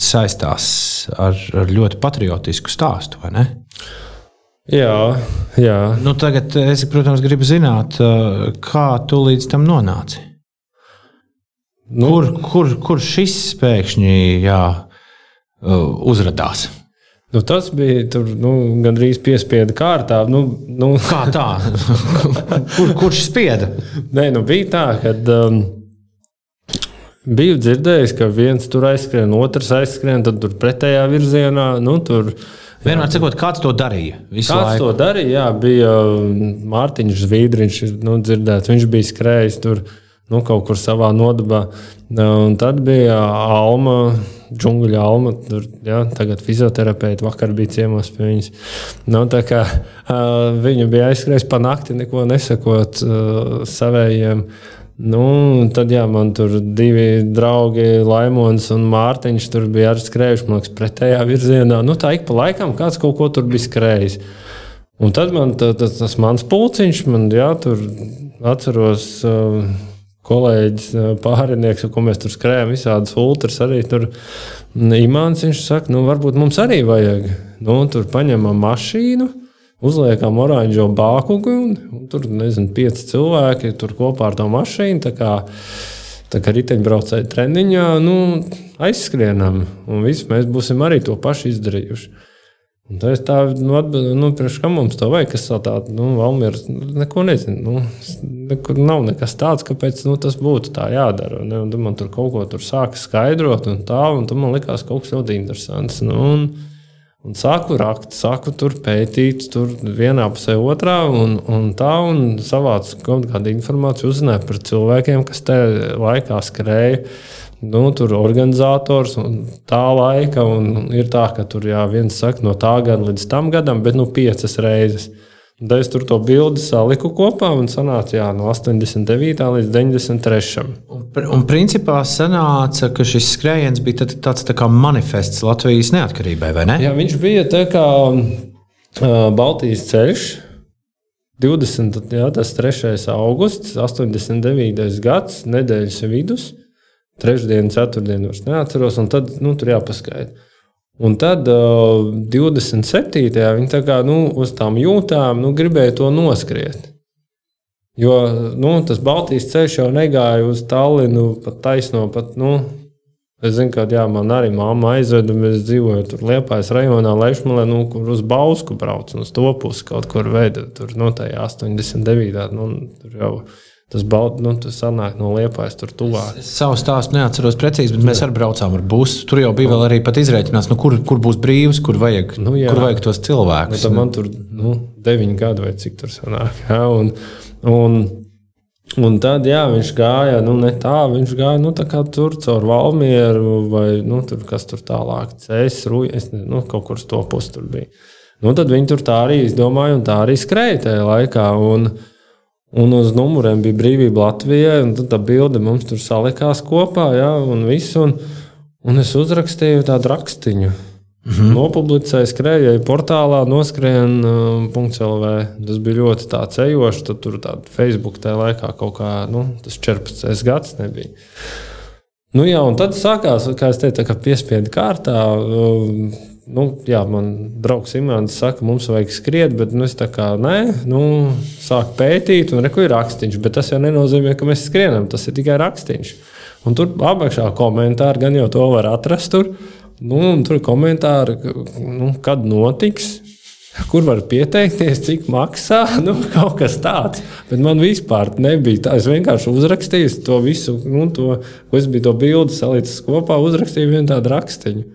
saistās ar, ar ļoti patriotisku stāstu, vai ne? Jā, jā. Nu, tagad es, protams, gribu zināt, kā tu līdz tam nonāci. Nu, kur, kur, kur šis pēkšņi jā, uzrādījās? Nu, tas bija tur, nu, gandrīz piespiedu kārtā. Nu, nu. Kā tā? (laughs) Kur, kurš spieda? Nē, nu, bija tā, ka um, biju dzirdējis, ka viens tur aizskrien, otrs aizskrien, tad tur pretējā virzienā. Nu, tur, Vienmēr sakot, kāds to darīja? Kāds laiku. to darīja? Jā, bija um, Mārtiņš Zviedriņš, nu, dzirdēts, viņš bija skrējis tur nu, kaut kur savā nodabā. Un tad bija Alma džungļa alma. Tur, ja, tagad fizioterapeiti vakar bija ciemos pie viņas. Nu, kā, viņa bija aizskrējusi pa nakti, neko nesakot savējiem. Nu, tad jā, man tur divi draugi, Laimons un Mārtiņš, tur bija arī skrējuši liekas, pretējā virzienā. Nu, tā ik pa laikam kāds kaut ko tur bija skrējis. Un tad man tā, tā, tas mans pulciņš, man jā, tur atceros. Uh, kolēģis, pārinieks, ko mēs tur skrējām, visādas ultras arī tur. Imants viņš saka, nu, varbūt mums arī vajag. Nu, tur paņemam mašīnu, uzliekam oranžo bākugu, un, un tur, nezinu, pieci cilvēki tur kopā ar to mašīnu. Tā kā, tā kā riteņbraucēji treniņā, nu, aizskrienam, un visi mēs būsim arī to pašu izdarījuši. Un tā es tā nu, atbildēju, nu, kam mums to vajag, kas tāda, nu, Valmieras, neko nezinu. Nu, nekur nav nekas tāds, kāpēc nu, tas būtu tā jādara. Ne? Un man tur kaut ko tur sāka skaidrot, un tā, un man likās kaut kas ļoti interesants. Nu, un, un sāku rakt, sāku tur pētīt, tur vienā pusē, otrā, un, un tā, un savācu kaut kādu informāciju, uzzināju par cilvēkiem, kas tajā laikā skrēja nu, tur organizators un tā laika. Un ir tā, ka tur jā, viens saka no tā gada līdz tam gadam, bet nu piecas reizes. Tad es tur to bildi saliku kopā un sanāca jā, no 89. līdz 93. Un, un principā sanāca, ka šis skrējiens bija tāds tā kā manifests Latvijas neatkarībai, vai ne? Jā, viņš bija tā kā uh, Baltijas ceļš. 20. Jā, 3. augusts, 89. gads, nedēļas vidus. Trešdienu, ceturtdienu vairs neatceros, un tad nu, tur jāpaskaidro. Un tad uh, 27. viņi tā kā nu, uz tām jūtām nu, gribēja to noskriet. Jo nu, tas Baltijas ceļš jau negāja uz Tallinu, pat taisno. Pat, nu, es zinu, ka jā, man arī māma aizveda, un es dzīvoju tur Liepājas rajonā, Leišmalē, nu, kur uz Bausku brauc, un uz to pusi kaut kur veida. Tur no nu, tajā 89. Nu, tur jau ir Tas, baud, nu, tas sanāk no liepājas tur tuvāk. Es savu stāstu neatceros precīzi, bet mēs arī braucām ar busu. Tur jau bija vēl arī pat izreikināts, nu, kur, kur būs brīvs, kur vajag, nu, jā. kur vajag tos cilvēkus. Nu, man tur nu, deviņi gadi vai cik tur sanāk. Jā, un, un, un tad jā, viņš gāja, nu ne tā, viņš gāja nu, tā tur caur Valmieru vai nu, tur, kas tur tālāk, Cēs, Rūjas, nu, kaut kur uz to pusi tur bija. Nu, tad viņi tur tā arī izdomāja un tā arī skrēja tajā laikā. Un, Un uz numuriem bija brīvība Latvijai, un tā bilde mums tur salikās kopā, ja, un viss. Un, un es uzrakstīju tādu rakstiņu. Mm -hmm. Nopublicēju, skrēju portālā, noskrien.CLV. Uh, tas bija ļoti tāds ejošs. Tad tur tādā Facebook tajā laikā kaut kā, nu, tas 14 gads nebija. Nu, jā, un tad sākās, kā es teicu, piespiedu kārtā. Nu, jā, man draugs Imants saka, mums vajag skriet, bet nu, es tā kā nē, nu, sāku pētīt, un reku ir rakstīns. Bet tas jau nenozīmē, ka mēs skrienam, tas ir tikai rakstīns. Un tur apakšā komentāri gan jau to var atrast. Tur, nu, tur ir komentāri, nu, kad notiks. Kur var pieteikties, cik maksā? (laughs) Nu, kaut kas tāds. Bet man vispār nebija tā. Es vienkārši uzrakstīju to visu, nu, to, ko es biju to bildi salīdzis kopā, uzrakstīju vienu tādu rakstīnu.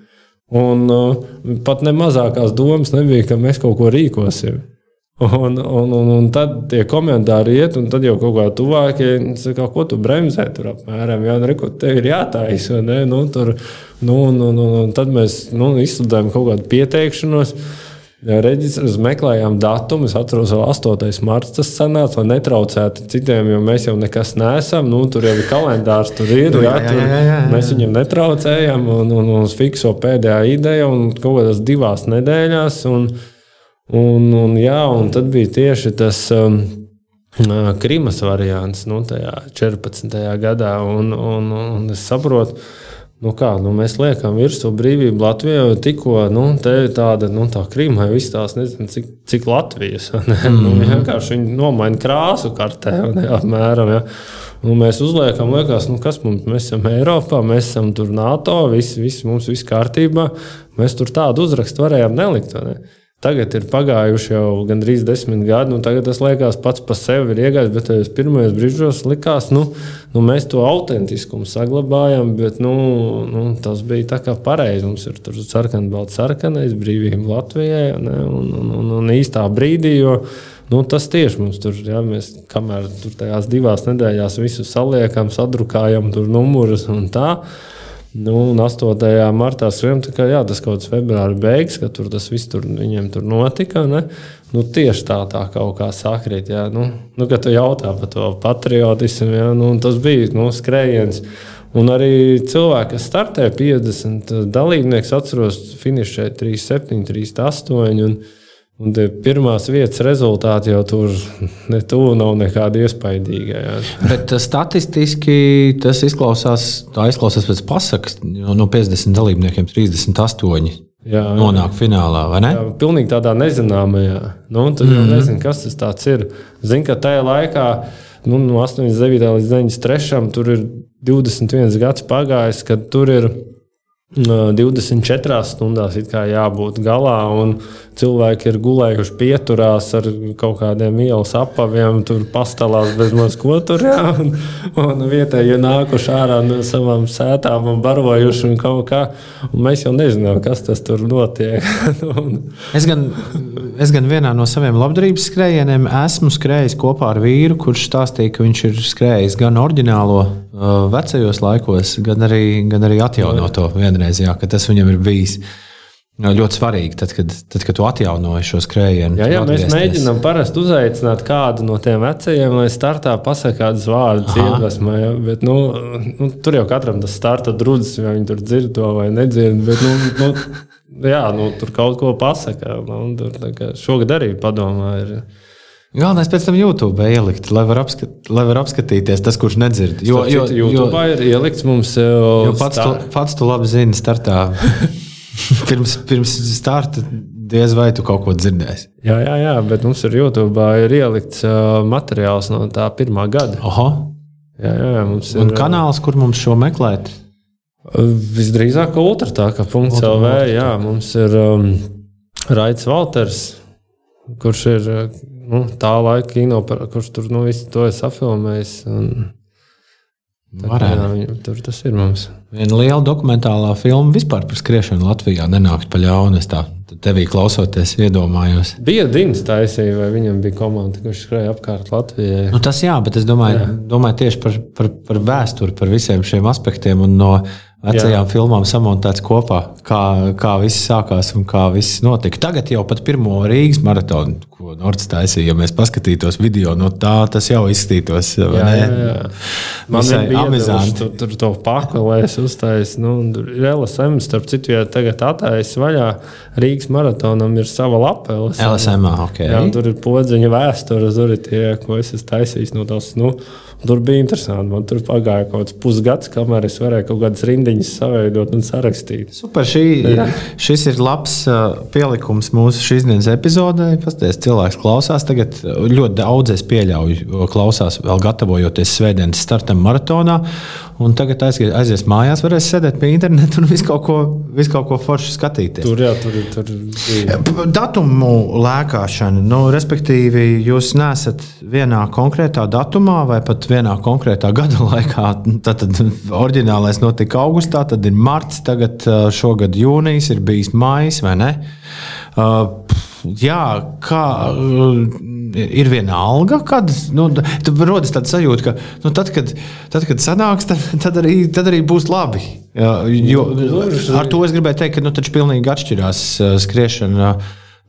Un uh, pat ne mazākās domas nebija, ka mēs kaut ko rīkosim. Un, un, un, un tad tie komentāri iet, un tad jau kaut kā tuvākie saka, ko tu bremzē tur apmēram. Jā, nu, re, tev ir jātaisa. Nu, tur, nu, nu, nu, un tad mēs nu, izsludinājām kaut kādu pieteikšanos. Uh, Reģistrus meklējām datumu. Es atceros, ka 8. marts tas sanāca, lai netraucētu citiem, jo mēs jau nekas neesam. Nu, tur jau ir kalendārs, tur ir. Jā, jā, jā, jā, jā. Mēs viņam netraucējam, un, un, un fikso pēdējā ideja, un kaut kādās divās nedēļās. Un, un, un, jā, un tad bija tieši tas. Um, Krimas variants nu, 14. gadā. Un, un, un es saprotu, Nu kā, nu mēs liekam virsū brīvību Latvijā, jo tikko nu, te ir tāda nu, tā Krīma, jau izstāsta, nezinu, cik, cik Latvijas. Mm. Nu, vienkārši viņi nomaina krāsu kartē, ne, apmēram. Ja? Nu, mēs uzliekam, liekas, nu, kas mums mēs esam Eiropā, mēs esam tur NATO, viss, viss mums viss kārtībā. Mēs tur tādu uzrakstu varējām nelikt. Ne? Tagad ir pagājuši jau gandrīz desmit gadi, un tagad tas liekas pats par sevi ir iegājis. Bet tajos pirmajos brīžos likās, nu, nu mēs to autentiskumu saglabājam, bet nu, nu, tas bija tā kā pareizi. Mums ir tur sarkanā, balta sarkanais, brīvība Latvijai ne, un, un, un, un īstā brīdī. Jo, Nu, tas tieši mums tur, ja mēs kamēr tur tajās divās nedēļās visu saliekam, sadrukājam, tur numurus un tā. Nu, un 8. martā skribi, ka jā, tas kaut kāds februāra beigas, ka tur tas viss tur, viņiem tur notika. Ne? Nu, tieši tā, tā kaut kā sakrīt. Jā. Nu, nu, kad tu jautā par to patriotismu, jā, nu, tas bija nu, skrējiens. Un arī cilvēki, kas startē 50 dalībnieks, atceros, finišēja 37, 38. Un, Un pirmās vietas rezultāti jau tur ne tuvu nav nekāda iespaidīga. Jā. Bet statistiski tas izklausās, izklausās pēc pasakas, jo no 50 dalībniekiem 38. Jā, nonāk finālā, vai ne? Jā, pilnīgi tādā nezināmajā. Nu, tad mm -hmm. nezinu, kas tas ir. Zinu, ka tajā laikā, nu, no 89. līdz 93. tur ir 21 gads pagājis, kad tur ir 24 stundās jābūt galā, un cilvēki ir gulējuši pieturās ar kaut kādiem ielas apaviem, tur pastāvās bez maz ko tur. Jā, un, un vietējie nākuši ārā no savām sētām un barojuši un kaut kā. Un mēs jau nezinām, kas tas tur notiek. (laughs) es, gan, es gan vienā no saviem labdarības skrējieniem esmu skrējis kopā ar vīru, kurš stāstīja, ka viņš ir skrējis gan oriģinālo uh, vecajos laikos, gan arī, gan arī atjaunoto vienreiz vienreizējā, ka tas viņam ir bijis. Ļoti svarīgi, tad, kad, tad, kad tu atjaunoji šo skrējienu. Jā, jā mēs mēģinām parasti uzaicināt kādu no tiem vecajiem, lai startā pasakā kādus vārdus iedvesmē. Ja? Bet, nu, nu, tur jau katram tas starta drudzis, vai viņi tur dzird to vai nedzird. Bet, nu, nu, jā, nu, tur kaut ko pasakā. Nu, tur, šogad arī padomā. Ir, Galvenais pēc tam YouTube ielikt, lai var, apskat, lai var apskatīties tas, kurš nedzird. Jo, jo, jo YouTube ir ielikts mums jau. Jo pats, tu, pats tu labi zini, startā. (laughs) pirms, pirms starta diez vai tu kaut ko dzirdēsi. Jā, jā, jā, bet mums ir YouTube ir ielikts uh, materiāls no tā pirmā gada. Aha. Jā, jā, mums ir. Un kanāls, kur mums šo meklēt? Visdrīzāk, ultratāka punkts LV. Jā, mums ir um, Raits Valters, kurš ir nu, tā laika kino, par, kurš tur nu, visu to ir apfilmējis. Jā, tur tas ir mums. Viena liela dokumentālā filma vispār par skriešanu Latvijā nenākt pa ļaunu. Es tā tevī klausoties, iedomājos. Bija Dienas taisīja, vai viņam bija komanda, kurš skrēja apkārt Latvijai? Nu, tas jā, bet es domāju, jā. domāju tieši par, par, par vēsturi, par visiem šiem aspektiem. No vecajām Jā. filmām samontēts kopā, kā, kā viss sākās un kā viss notika. Tagad jau pat pirmo Rīgas maratonu, ko Nords taisīja, ja mēs paskatītos video no tā, tas jau izskatītos. Jā, jā, jā. Man bija amizanti. Tur, tur to pakalēs uztais. Nu, LSM, starp citu, ja tagad atājas vaļā, Rīgas maratonam ir sava lapa. LSM, LSM ok. Jā, tur ir podziņa vēsture, tur ir tie, ko es esmu taisījis no tās. Nu, Tur bija interesanti. Man tur pagāja kaut kāds pusgads, kamēr es varēju kaut kādas rindiņas saveidot un sarakstīt. Super, šī, Jā. šis ir labs uh, pielikums mūsu šīsdienas epizodē. Pastāvēs, cilvēks klausās. Tagad ļoti daudz es pieļauju, klausās vēl gatavojoties svētdienas startam maratonā. Un tagad aizies, aizies mājās, varēs sēdēt pie interneta un visu kaut ko, visu kaut ko foršu skatīties. Tur jau tur ir. Datumu lēkāšana, nu, respektīvi, jūs nesat vienā konkrētā datumā vai pat vienā konkrētā (laughs) gada laikā. Tad, tad oriģinālais notika augustā, tad ir marts, tagad šogad jūnijas, ir bijis maijs vai ne? Uh, jā, kā ir viena alga, kad nu, rodas tāda sajūta, ka nu, tad, kad, tad, kad sanāks, tad, tad, arī, tad arī būs labi. Jo, ar to es gribēju teikt, ka nu, taču pilnīgi atšķirās skriešana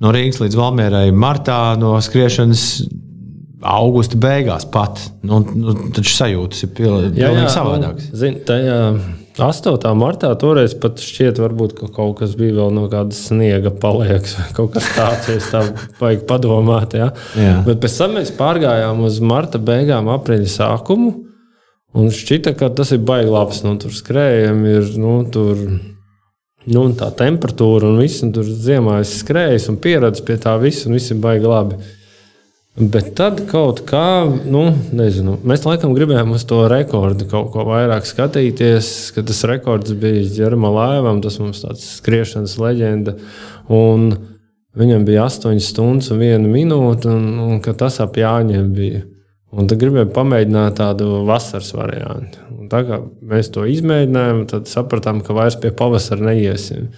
no Rīgas līdz Valmierai martā, no skriešanas augusta beigās pat. Nu, nu, taču sajūtas ir pilnīgi savādākas. Nu, zin, tajā 8. martā toreiz pat šķiet, varbūt, ka kaut kas bija vēl no kāda sniega palieks. (laughs) Kaut kas tāds, ja tā vajag padomāt. Ja? Jā. Bet pēc tam mēs pārgājām uz marta beigām, aprīļa sākumu. Un šķita, ka tas ir baigi labs. Nu, tur skrējam, ir nu, tur, nu, tā temperatūra un viss. Un tur ziemā es skrēju un pieradzu pie tā visa, un viss ir baigi labi. Bet tad kaut kā, nu, nezinu, mēs laikam gribējām uz to rekordu kaut ko vairāk skatīties, kad tas rekords bija Jerema Laivam, tas mums tāds skriešanas leģenda. Un viņam bija 8 stundas un 1 minūte, un, un tas ap Jāņiem bija. Un tad gribējām pamēģināt tādu vasaras variantu. Un tā kā mēs to izmēģinājām, tad sapratām, ka vairs pie pavasara neiesim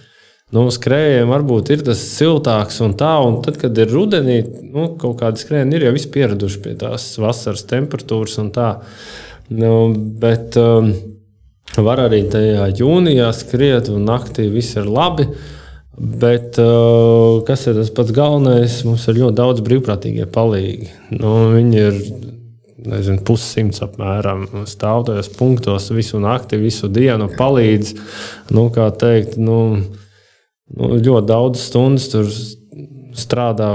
nu, skrējējiem varbūt ir tas siltāks un tā. Un tad, kad ir rudenī, nu, kaut kādi skrējieni ir jau pieraduši pie tās vasaras temperatūras un tā. Nu, bet um, var arī tajā jūnijā skriet, un naktī viss ir labi. Bet uh, kas ir tas pats galvenais? Mums ir ļoti daudz brīvprātīgie palīgi. Nu, viņi ir nezinu, pussimts apmēram stāv tajos punktos visu nakti, visu dienu, palīdz. Nu, kā teikt, nu, nu, ļoti daudz stundas tur strādā,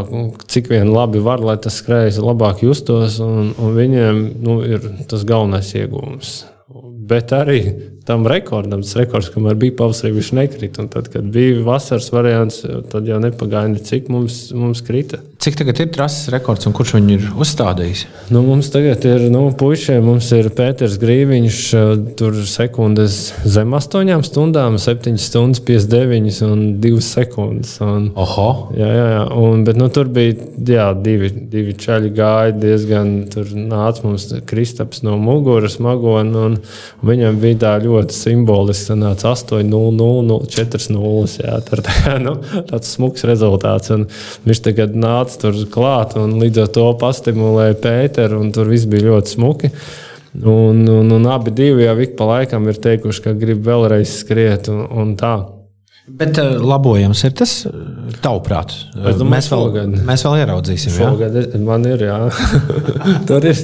cik vien labi var, lai tas skrejs labāk justos, un, un viņiem nu, ir tas galvenais iegūms. Bet arī tam rekordam, tas rekords, kamēr bija pavasarī, viņš nekrita. Tad, kad bija vasaras variants, tad jau nepagaida, cik mums, mums krita. Cik tagad ir trases rekords un kurš viņu ir uzstādījis? Nu, mums tagad ir nu, puišiem, mums ir Pēters Grīviņš, tur sekundes zem 8 stundām, 7 stundas 59 un 2 sekundes. Un, Oho! Jā, jā, jā. Un, bet nu, tur bija jā, divi, divi čaļi gāja diezgan, tur nāca mums Kristaps no muguras magona, un viņam bija tā ļoti simboliski. Sanāca 8, 0, 0, 4, 0. Jā, tur, tā, (laughs) nu, tāds smags rezultāts. Un viņš tagad nāca tur klāt un līdz ar to pastimulēja Pēteru, un tur viss bija ļoti smuki. Un, un, un abi divi jau ik pa laikam ir teikuši, ka grib vēlreiz skriet un, un tā. Bet uh, labojams ir tas, tavuprāt. Domāju, mēs, vēl, šogad. mēs vēl ieraudzīsim. Šogad jā? man ir, jā. (laughs) Tur ir.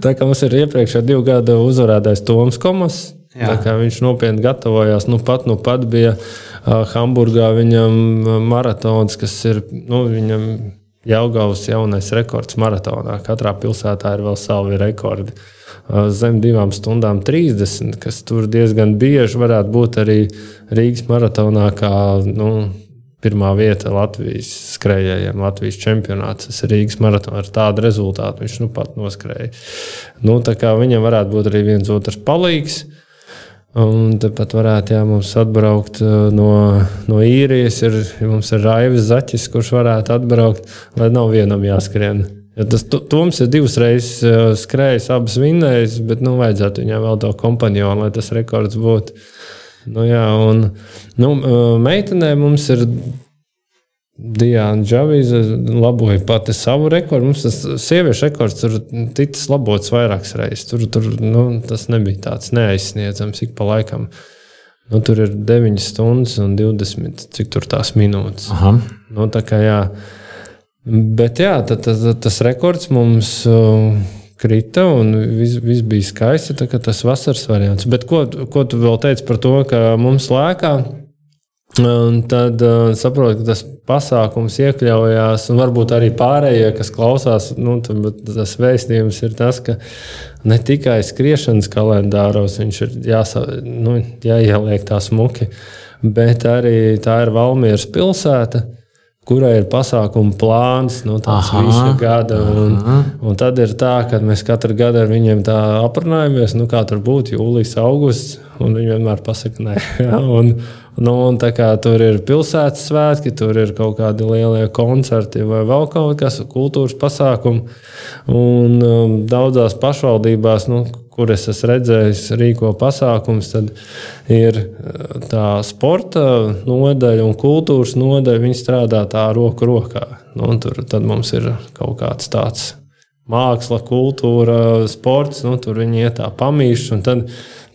Tā kā mums ir iepriekšējā divu gadu uzvarētājs Toms Komas. Viņš nopietni gatavojās. Nu, pat, nu, pat bija Hamburgā viņam maratons, kas ir nu, viņam Jaungavas jaunais rekords maratonā. Katrā pilsētā ir vēl savi rekordi. Zem divām stundām 30, kas tur diezgan bieži varētu būt arī Rīgas maratonā, kā nu, pirmā vieta Latvijas skrejējiem, Latvijas čempionāts. Tas ir Rīgas maratons ar tādu rezultātu. Viņš nu pat noskrēja. Nu, viņam varētu būt arī viens otrs palīgs. Un tāpat varētu jā, mums atbraukt uh, no, no īrijas. Ir, mums ir Raivis Zaķis, kurš varētu atbraukt, lai nav vienam jāskrien. Ja tas Toms ir divas reizes uh, skrējis, abas vinnējis, bet nu, vajadzētu viņam vēl to kompanionu, lai tas rekords būtu. Nu, jā, un, nu, uh, meitenē mums ir Diana Džavīza laboja pati savu rekordu. Mums tas sieviešu rekords tur ticis labots vairākas reizes. Tur, tur nu, tas nebija tāds neaizsniedzams ik pa laikam. Nu, tur ir 9 stundas un 20, cik tur tās minūtes. Aha. Nu, tā kā jā. Bet jā, tad, tad, tas rekords mums uh, krita un viss vis bija skaisti. Tas vasaras variants. Bet ko, ko tu vēl teici par to, ka mums lēkā? Un tad uh, saprotu, ka tas pasākums iekļaujās, un varbūt arī pārējie, kas klausās, nu, tas vēstījums ir tas, ka ne tikai skriešanas kalendāros viņš ir jāsa, nu, jāieliek tā smuki, bet arī tā ir Valmieras pilsēta kurai ir pasākuma plāns, nu, tāds aha, visu gada. Un, un tad ir tā, ka mēs katru gadu ar viņiem tā aprunājamies, nu, kā tur būtu jūlijas, augusts, un viņi vienmēr pasaka, nē. (laughs) Un, Nu, tur ir pilsētas svētki, tur ir kaut kādi lielie koncerti vai vēl kaut kas, kultūras pasākumi. Un um, daudzās pašvaldībās, nu, kur es esmu redzējis, rīko pasākums, tad ir uh, tā sporta nodaļa un kultūras nodaļa. Viņi strādā tā roku rokā. Nu, tur mums ir kaut kāds tāds māksla, kultūra, sports. Nu, tur viņi iet tā pamīšana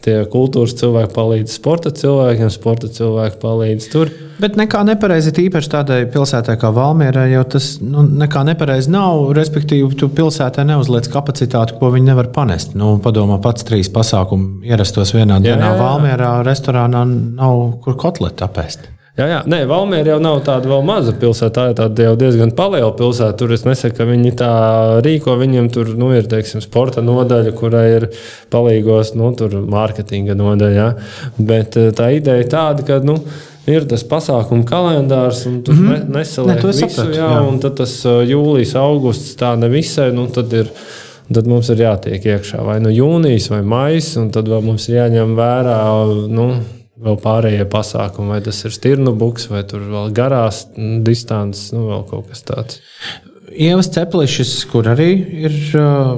tie kultūras cilvēki palīdz sporta cilvēkiem, sporta cilvēki palīdz tur. Bet nekā nepareizi īpaši tādai pilsētai kā Valmiera, jo tas nu, nekā nepareizi nav. Respektīvi, tu pilsētā neuzliec kapacitāti, ko viņi nevar panest. Nu, padomā, pats trīs pasākumu ierastos vienā jā, dienā jā, jā. Valmierā restorānā nav kur kotletu apēst. Jā, jā. Nē, Valmiera jau nav tāda vēl maza pilsēta. Tā ir tāda jau diezgan liela pilsēta. Tur es nesaku, ka viņi tā rīko. Viņiem tur nu, ir teiksim, sporta nodaļa, kurai ir palīgos, nu, tur mārketinga nodaļa. Jā. Bet eh, tā ideja ir tāda, ka. Nu, Ir tas pasākumu kalendārs, un tur mm -hmm. nesaliek ne, visu. Sapratu, jā, jā. Un tad tas eh, jūlijas, augusts tā nevisai. Nu, tad ir, tad mums ir jātiek iekšā vai nu jūnijas vai maijs, un tad vēl mums ir jāņem vērā. Nu, vēl pārējie pasākumi, vai tas ir stirnu buks, vai tur vēl garās distances, nu, vēl kaut kas tāds. Ievas Ceplišs, kur arī ir uh,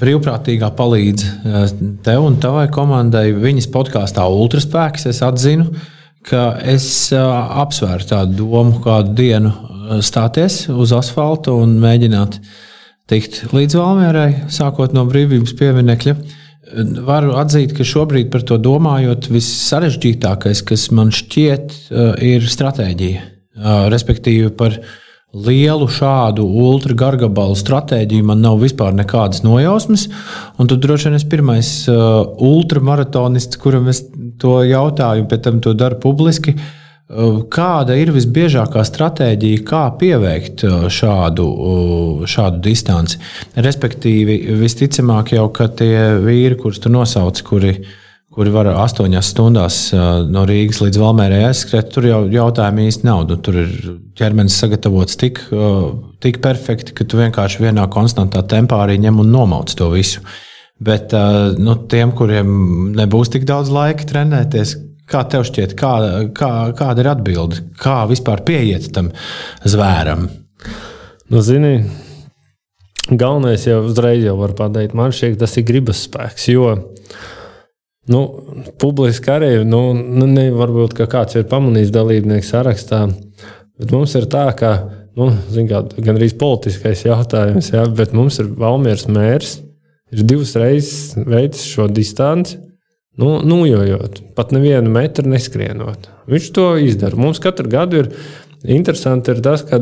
brīvprātīgā palīdz uh, tev un tavai komandai, viņas podkāstā Ultraspēks, es atzinu, ka es uh, apsvēru tādu domu kādu dienu uh, stāties uz asfalta un mēģināt tikt līdz Valmierai, sākot no brīvības pieminekļa. Uh, Varu atzīt, ka šobrīd par to domājot, vissarežģītākais, kas man šķiet, eh, ir stratēģija. Eh, respektīvi, par lielu šādu ultragargabalu stratēģiju man nav vispār nekādas nojausmas. Un tad droši vien es pirmais eh, ultramaratonists, kuram es to jautāju, pēc tam to daru publiski. Uh, Kāda ir visbiežākā stratēģija, kā pieveikt uh, šādu, uh, šādu distanci? Respektīvi, visticamāk, jau tie vīri, kurus tu nosauc, kuri, kuri var astoņās stundās no Rīgas līdz Valmērai aizskriet, tur jau jautājumu īsti nav. Nu, tur ir ķermenis sagatavots tik, tik perfekti, ka tu vienkārši vienā konstantā tempā arī ņem un nomauc to visu. Bet nu, tiem, kuriem nebūs tik daudz laika trenēties, Kā tev šķiet, kā, kā, kāda ir atbilde? Kā vispār pieiet tam zvēram? Nu, zini, galvenais jau uzreiz jau var pateikt, man šķiet, tas ir gribas spēks. Jo nu, publiski arī, nu, nu ne, varbūt kāds ir pamanījis dalībnieku sarakstā, bet mums ir tā, ka nu, kā, gan arī politiskais jautājums, jā, bet mums ir Valmieras mērs, ir divas reizes veicis šo distanci. Nu, nojojot, pat nevienu metru neskrienot. Viņš to izdara. Mums katru gadu ir interesanti ir tas, ka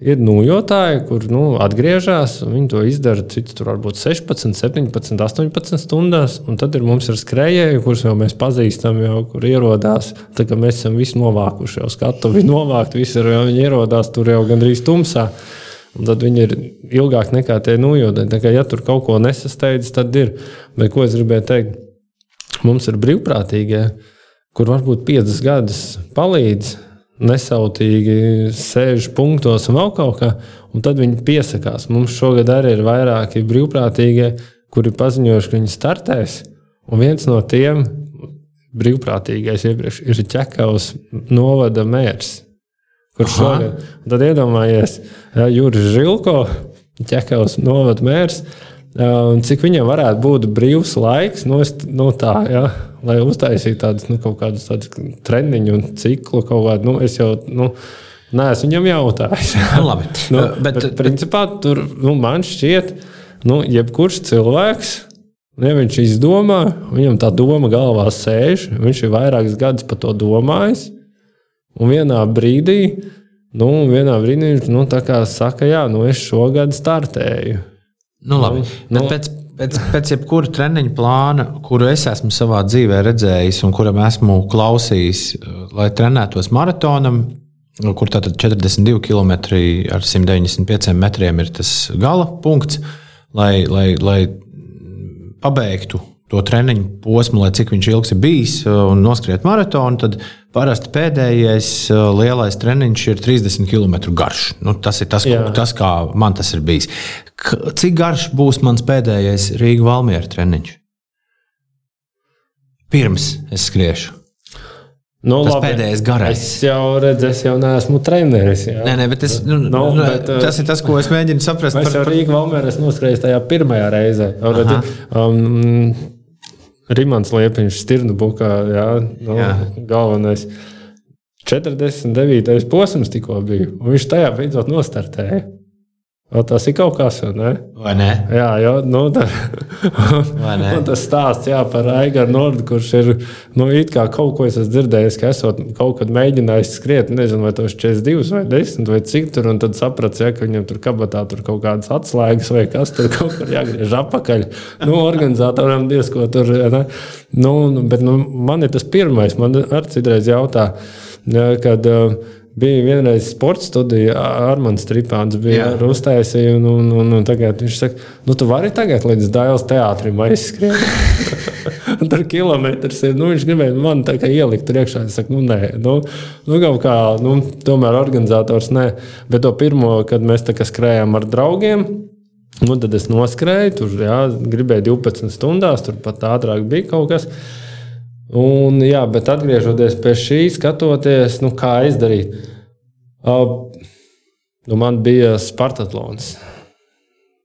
ir nojotāji, kur nu, atgriežas, un viņi to izdara cits, tur varbūt 16, 17, 18 stundās. Un tad ir mums ir skrejēji, kurus jau mēs pazīstam, jau kur ierodās. Tā kā mēs esam visi novākuši, jau skatuvi novākt, visi ir, jau ierodās tur jau gandrīz tumsā. Un tad viņi ir ilgāk nekā tie nojodēji. Tā kā ja tur kaut ko nesasteidz, tad ir. Bet ko es gribēju teikt? Mums ir brīvprātīgie, kur varbūt piecas gadus palīdz, nesautīgi sēž punktos un vēl kaut kā, un tad viņi piesakās. Mums šogad arī ir vairāki brīvprātīgie, kuri paziņojuši, ka viņi startēs. Un viens no tiem brīvprātīgais iepriekš ir Čekavas novada mērs. Kurš šogad, tad iedomājies, ja, Juris Žilko, Čekavas novada mērs, Un cik viņam varētu būt brīvs laiks, nu, es, nu tā, ja, lai uztaisītu tādus nu, kaut kādus treniņu un ciklu kaut kādu. Nu, es jau nu, neesmu viņam jautājis. (laughs) Nu, labi, (laughs) nu, bet, bet principā tur nu, man šķiet, nu, jebkurš cilvēks. Ja viņš izdomā, viņam tā doma galvā sēž, viņš ir vairākus gadus par to domājis. Un vienā brīdī, nu, vienā brīdī viņš nu, saka, jā, nu, es šogad startēju. Nu, labi. Nu, nu, pēc, pēc, pēc jebkura treniņa plāna, kuru es esmu savā dzīvē redzējis un kuram esmu klausījis, lai trenētos maratonam, kur tātad 42 km ar 195 metriem ir tas gala punkts, lai, lai, lai pabeigtu to treniņu posmu, lai cik viņš ilgs ir bijis un noskriet maratonu, tad parasti pēdējais lielais treniņš ir 30 km garš. Nu, tas ir tas, Jā. tas, kā man tas ir bijis. Cik garš būs mans pēdējais Rīgas Valmiera treniņš? Pirms es skriešu. Nu, tas labi. pēdējais garais. Es jau redzu, es jau neesmu treneris. Jā. Nē, nē, bet es, nu, no, nu, bet, tas ir tas, ko es mēģinu saprast. Es jau par... Rīgā Valmērā noskrēju tajā pirmajā reizē. Um, Rimants Liepiņš, Stirnu bukā, jā, no, jā. galvenais. 49. posms tikko bija, un viņš tajā beidzot nostartēja. O, tas ir kaut kas, ne? vai ne? Jā, jau nu, tā, tas stāsts jā, par Aigaru Nordu, kurš ir nu, kaut ko dzirdējis, ka esot kaut kad mēģinājis skriet, nezinu, vai tas ir 42 vai 10 vai cik tur, un tad saprats, ja, ka viņam tur kabatā tur kaut kādas atslēgas vai kas tur kaut kur jāgriež apakaļ. Nu, organizatoram diezko tur, ne? Nu, bet nu, man ir tas pirmais, man arī citreiz jautā. Ja, kad, uh, Bija vienreiz sporta studija, Armāns Stripāns bija ar uztaisīju, un, un, un, un tagad viņš saka, nu, tu vari tagad līdz Dāvidas teātrim aizskriet. (laughs) tur kilometrs ir. Nu, viņš gribēja man tā kā ielikt priekšā. Es saku, nu, nē, nu, nu kaut kā, nu, tomēr organizators nē. Bet to pirmo, kad mēs tā kā skrējām ar draugiem. Nu, tad es noskrēju, tur jā, gribēju 12 stundās, tur pat ātrāk bija kaut kas. Un, jā, bet atgriežoties pie šī, skatoties, nu, kā izdarīt. Uh, nu, man bija Spartatlons.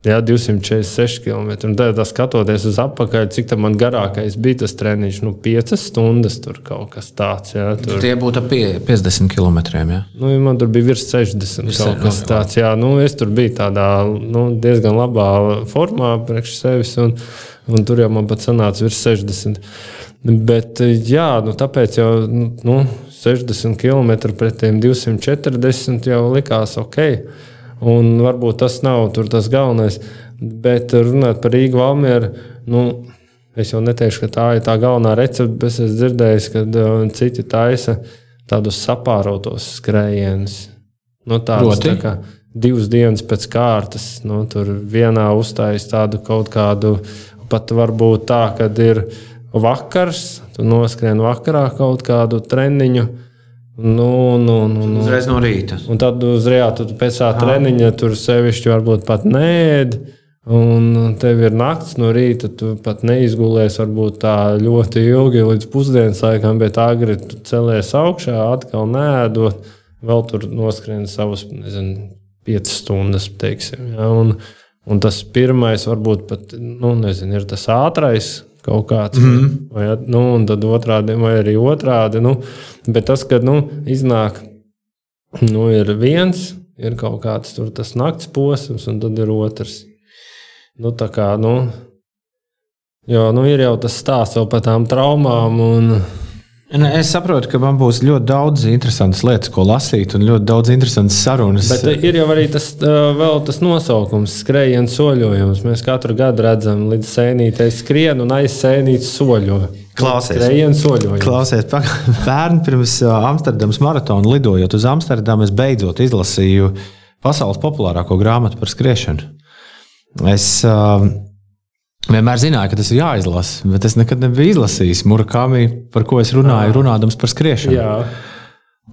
Jā, 246 km. Tad, skatoties uz atpakaļ, cik tā man garākais bija tas treniņš, nu, 5 stundas tur kaut kas tāds. Jā, tur. Tie būtu ap 50 km. Jā. Nu, man tur bija virs 60 virs kaut kas tāds. Jā, nu, es tur biju tādā nu, diezgan labā formā priekš sevis, un, un tur jau man pat sanāca virs 60. Bet, jā, nu, tāpēc jau nu, 60 km pret tiem 240 jau likās ok. Un varbūt tas nav tas galvenais. Bet runājot par Rīgu Valmieru, nu, es jau neteikšu, ka tā ir tā galvenā recepte, bet es dzirdēju, ka uh, citi taisa tādus sapārotos skrējienus. Nu, tādus, tā kā divas dienas pēc kārtas, nu, tur vienā uzstājas tādu kaut kādu, pat varbūt tā, kad ir vakars, tu noskrien vakarā kaut kādu treniņu Nu, nu, nu, nu. Uzreiz no rīta. Un tad uzreiz tu pēc tā treniņa tur sevišķi varbūt pat nēd. Un tev ir naktis no rīta, tu pat neizgulēsi varbūt tā ļoti ilgi līdz pusdienas laikam, bet agri tu celies augšā, atkal nēdot, vēl tur noskrien savus, nezinu, piecas stundas, teiksim. Ja? Un, un tas pirmais varbūt pat, nu, nezinu, ir tas ātrais kaut kāds. Mm -hmm. vai, nu, un tad otrādi, vai arī otrādi. Nu, bet tas, kad nu, iznāk, nu, ir viens, ir kaut kāds tur tas nakts posms, un tad ir otrs. Nu, tā kā, nu, jo, nu, ir jau tas stāsts par tām traumām. Un, es saprotu, ka man būs ļoti daudz interesantas lietas, ko lasīt, un ļoti daudz interesantas sarunas. Bet ir jau arī tas, tas nosaukums, skrējiens soļojums. Mēs katru gadu redzam, līdz sēnītei skrien un aiz sēnītes soļo. Klausies, klausies pērn (laughs) pirms Amsterdamas maratona lidojot uz Amsterdamu, es beidzot izlasīju pasaules populārāko grāmatu par skriešanu. Es, uh, Vienmēr zināju, ka tas ir jāizlasa, bet es nekad nebiju izlasījis Murakami, par ko es runāju, runādams par skriešanu. Jā.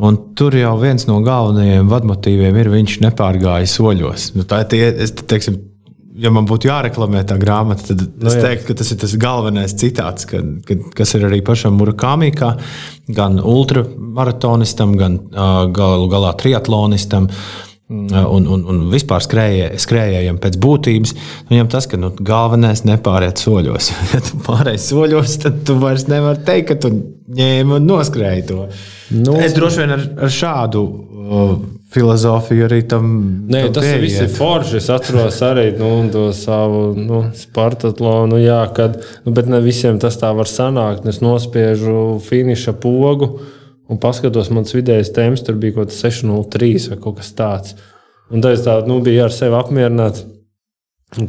Un tur jau viens no galvenajiem vadmotīviem ir, viņš nepārgāja soļos. Nu, tā ir tie, es teiksim, ja man būtu jāreklamē tā grāmata, tad no, nu es teiktu, ka tas ir tas galvenais citāts, ka, ka, kas ir arī pašam Murakami, gan ultramaratonistam, gan uh, galu galā triatlonistam. Uh, un, un, un vispār skrējē, skrējējiem pēc būtības, viņam tas, ka nu, galvenais nepāriet soļos. (laughs) ja tu pārēji soļos, tad tu vairs nevari teikt, ka tu ņēmi un noskrēji to. Nu, es droši vien ar, ar šādu uh, filozofiju arī tam. Nē, tam tas pieiet. viss ir forši. Es atceros arī nu, to savu nu, Spartatlonu, jā, kad, nu, bet ne visiem tas tā var sanākt. Es nospiežu finiša pogu un paskatos, mans vidējais temps tur bija kaut kas 603 vai kaut kas tāds. Un tad es tā, nu, biju ar sevi apmierināts.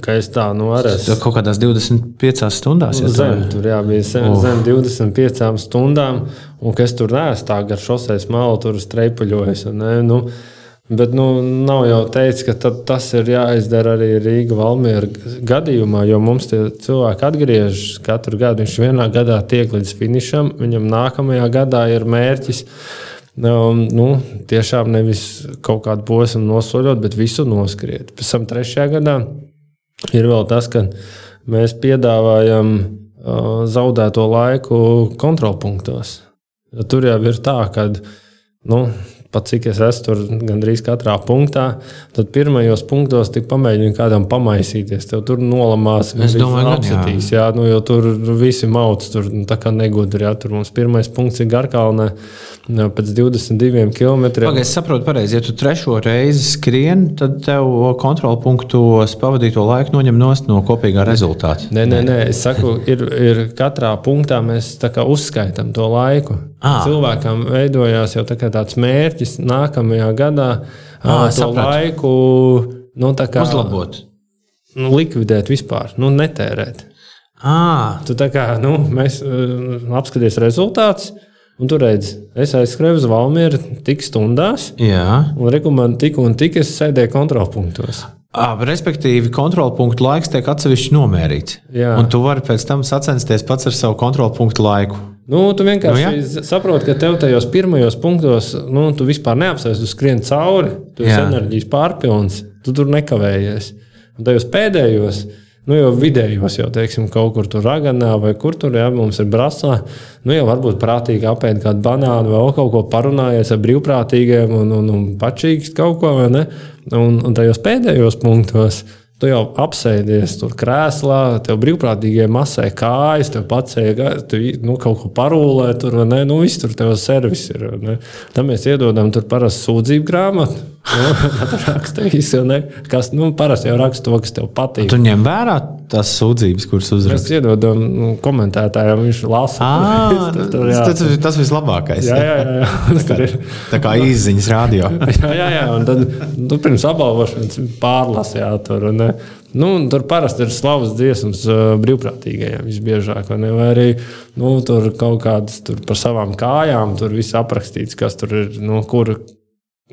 Ka es tā nu, arī esmu. Kaut kādās 25 stundās jau zem, tur jā, bija zem, oh. zem 25 stundām, un es tur neesmu tā gar šoseis malu, tur streipuļojis. Ne, nu, Bet nu, nav jau teicis, ka tas ir jāizdara arī Rīgas Valmiera gadījumā, jo mums tie cilvēki atgriežas katru gadu. Viņš vienā gadā tiek līdz finišam, viņam nākamajā gadā ir mērķis. Um, nu, tiešām nevis kaut kādu posmu nosoļot, bet visu noskriet. Pēc tam trešajā gadā ir vēl tas, ka mēs piedāvājam uh, zaudēto laiku kontrolpunktos. Tur jau ir tā, ka nu, pat cik es esmu tur gandrīz katrā punktā, tad pirmajos punktos tik pamēģinu kādam pamaisīties. Tev tur nolamās, es domāju, apsitīs, jā. jā, nu, jo tur visi mauc, tur nu, tā kā negudri, jā, tur mums pirmais punkts ir Garkalnē. Pēc 22 km. Pagaid, es saprotu, pareizi. Ja tu trešo reizi skrieni, tad tev kontrolu punktos pavadīto laiku noņem no kopīgā rezultāta. Nē, nē, nē. es saku, ir, ir katrā punktā mēs uzskaitām to laiku. À. Cilvēkam veidojās jau tā tāds mērķis nākamajā gadā à, to sapratu. laiku nu, kā, uzlabot. Nu, likvidēt vispār, nu, netērēt. À. Tu tā kā nu, mēs apskatīsim rezultātus Un tur redz, es aizskrēju uz Valmieru tik stundās, Jā. un rekomendāju tik un tik es sēdēju kontrolpunktos. À, respektīvi, kontrolpunktu laiks tiek atsevišķi nomērīts. Jā. Un tu vari pēc tam sacensties pats ar savu kontrolpunktu laiku. Nu, tu vienkārši Nu, nu, saproti, ka tev tajos pirmajos punktos, nu, tu vispār neapsēsi, tu skrien cauri, tu esi Jā. enerģijas pārpilns, tu tur nekavējies. Un tajos pēdējos, nu, jau vidējos, jau teiksim, kaut kur tur raganā vai kur tur, ja mums ir brasā, nu, jau varbūt prātīgi apēst kādu banānu vēl kaut ko parunājies ar brīvprātīgiem un, un, un pačīgs kaut ko? Un, un tajos pēdējos punktos. Tu jau apsēdies tur krēslā, tev brīvprātīgie masē kājas, tev pacēla, tu nu, kaut ko parūlē, tur vai ne. Nu, viss tur tev servis ir. Tad mēs iedodam tur parasti sūdzību grāmatu. Nu, visu, vai ne? kas nu, parasti jau raksta to, kas tev patīk. Tu ņem vērā tās sūdzības, kuras Mēs uzrakst. iedodam nu, komentētājiem, viņš lasa. Ah, (laughs) Tur- tur, jā. tas, tas vislabākais. Jā, jā, jā, jā. (laughs) Tur ir. Tā kā izziņas radio. (laughs) jā, jā, jā, un tad nu, pirms apbalvošanas pārlasījā tur. Un, nu, tur parasti ir slavas dziesmas uh, brīvprātīgajiem visbiežāk. ne? Vai arī nu, tur kaut kādas tur par savām kājām, tur viss aprakstīts, kas tur ir, nu, kur.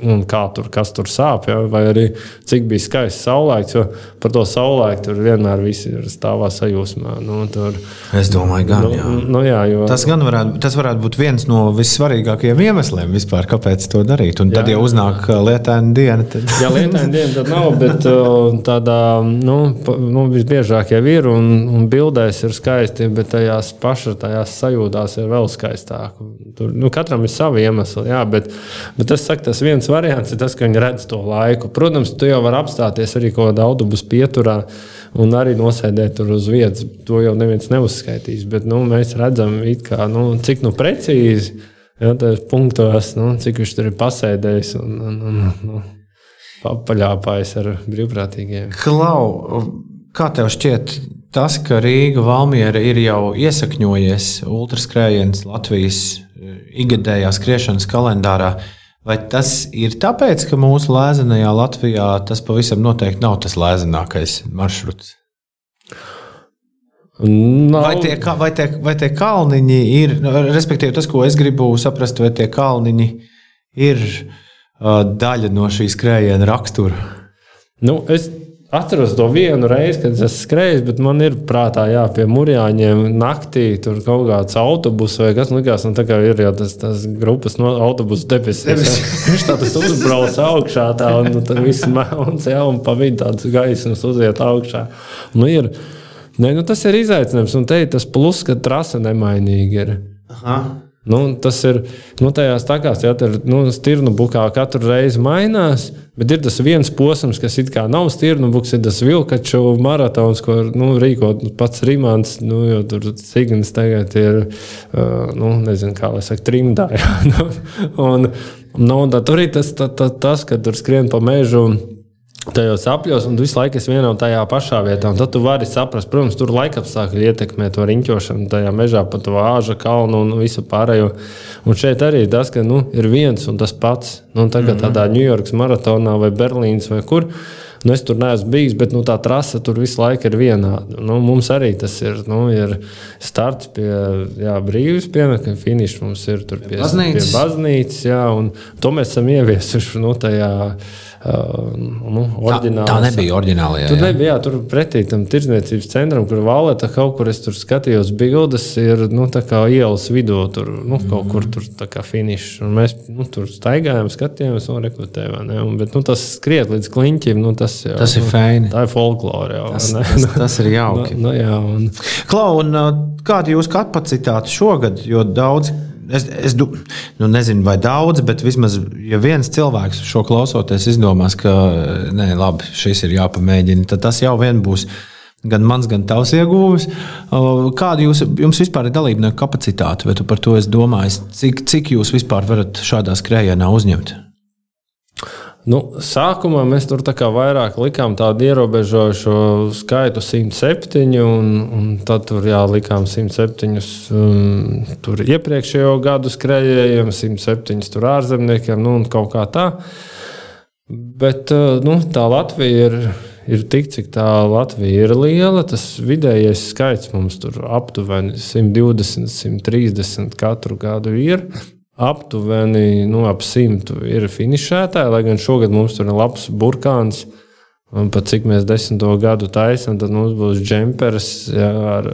Un kā tur, kas tur sāp, ja? vai arī cik bija skaists saulēkts. Jo par to saulēktu tur vienmēr ir stāvā sajūsmā. Nu, tur, Es domāju, gan. nu, Jā. nu, jā, jo, Tas, gan varētu, tas varētu būt viens no vissvarīgākajiem iemesliem vispār, kāpēc to darīt. Un tad, Jā. ja uznāk uh, lietaina diena, tad (laughs) Jā, lietaina diena tad nav, bet uh, tādā nu, nu, visbiežāk jau ir. Un, un bildēs ir skaisti, bet tajās pašās tajās sajūtās ir vēl skaistāk. Tur, nu, katram ir savi iemesli, jā, bet, bet es saku, tas viens variants ir tas, ka viņi redz to laiku. Protams, tu jau vari apstāties arī kaut kādā autobusu pieturā. Un arī nosēdēt tur uz vietas. To jau neviens neuzskaitīs. Bet nu, mēs redzam, kā, nu, cik nu precīzi ja, tajos punktos, nu, cik viņš tur ir pasēdējis. Un, un, un, nu, paļāpājis ar brīvprātīgiem. Klau, kā tev šķiet, tas, ka Rīga Valmiera ir jau iesakņojies ultraskrējiens Latvijas eh, ikgadējā skriešanas kalendārā, vai tas ir tāpēc, ka mūsu lēzenajā Latvijā tas pavisam noteikti nav tas lēzenākais maršruts? Nav, Vai tie, vai, tie, vai tie kalniņi ir, nu, respektīvi, tas, ko es gribu saprast, vai tie kalniņi ir uh, daļa no šīs skrējiena rakstura? Nu, es atceros to vienu reizi, kad es skrēju, bet man ir prātā, jā, pie mūrjāņiem naktī tur kaut kāds autobus vai kas likās. Nu, tā kā ir jau tas, tas grupas no autobusu debesis. ja. (laughs) Viņš tā tas uzbrauc augšā, tā, un nu, tad viss melns, jā, un pa vidu tāds gaismas uziet augšā. Nu, ir, ne, nu, tas ir izaicinājums, un te ir tas plus, ka trase nemainīga ir. Aha. Nu, tas ir nu, tajās takās, ja tur nu, stirnu bukā katru reizi mainās, bet ir tas viens posms, kas it kā nav stirnu buks, ir tas vilkaču maratons, ko nu, rīko pats Rīmāns. Nu, jo tur Signs tagad ir, uh, nu, nezinu, kā lai saka, trimdā. (laughs) Ja? Nu, un, nu, tur ir tas, tā, tā, tas, ka tur skrien pa mežu tajos apļos, un visu laiku esi vienā un tajā pašā vietā. Un tad tu vari saprast, protams, tur laikapstākļi ietekmē to riņķošanu, tajā mežā, pa to āža kalnu un visu pārējo. Un šeit arī ir tas, ka nu, ir viens un tas pats. Nu, tagad mm -hmm. tādā Ņujorkas maratonā vai Berlīnas vai kur. Nu, es tur neesmu bijis, bet nu, tā trase tur visu laiku ir vienāda. Nu, mums arī tas ir. Nu, ir starts pie jā, brīvības piemēra, finišs mums ir pie, baznīcas. pie baznīcas. Jā, to mēs esam ieviesuši nu, tajā uh, nu, Tā, oriģinālā. tā nebija oriģinālajā. Tur jā. nebija, jā, tur pretī tam tirdzniecības centram, kur valēta kaut kur es tur skatījos bildes, ir nu, tā ielas vidū, tur nu, kaut kur tur tā kā finišs. Un mēs nu, tur staigājām, skatījāmies un rekrutējām. Bet nu, tas skriet līdz kliņķim, nu, tas, jau, Tas ir nu, feini. Tā ir folklore jau. Tas, ne? tas, tas ir (laughs) jauki. Nu, nu, jā, un, Klau, un, kāda ir jūsu kapacitāte šogad? Jo daudz, es, es nu, nezinu, vai daudz, bet vismaz, ja viens cilvēks šo klausoties, izdomās, ka nē, labi, šis ir jāpamēģina, tad tas jau vien būs. Gan mans, gan tavs ieguvums. Kāda jūs, jums vispār ir dalībnieku kapacitāte? Vai tu par to esi domājis? Cik, cik jūs vispār varat šādā skrējienā uzņemt? Nu, sākumā mēs tur vairāk likām tādu ierobežojošu skaitu, 107, un, un tad tur jā, likām 107 um, iepriekšējo gadu skrejējiem, 107 tur ārzemniekiem, nu, un kaut kā tā. Bet uh, nu, tā Latvija ir, ir tik, cik tā Latvija ir liela. Tas vidējais skaits mums tur aptuveni 120, 130 katru gadu ir. Aptuveni nu, ap simtu ir finišētāji, lai gan šogad mums tur ir labs burkāns. Un pat cik mēs desmito gadu taisām, tad mums būs džempers jā, ar,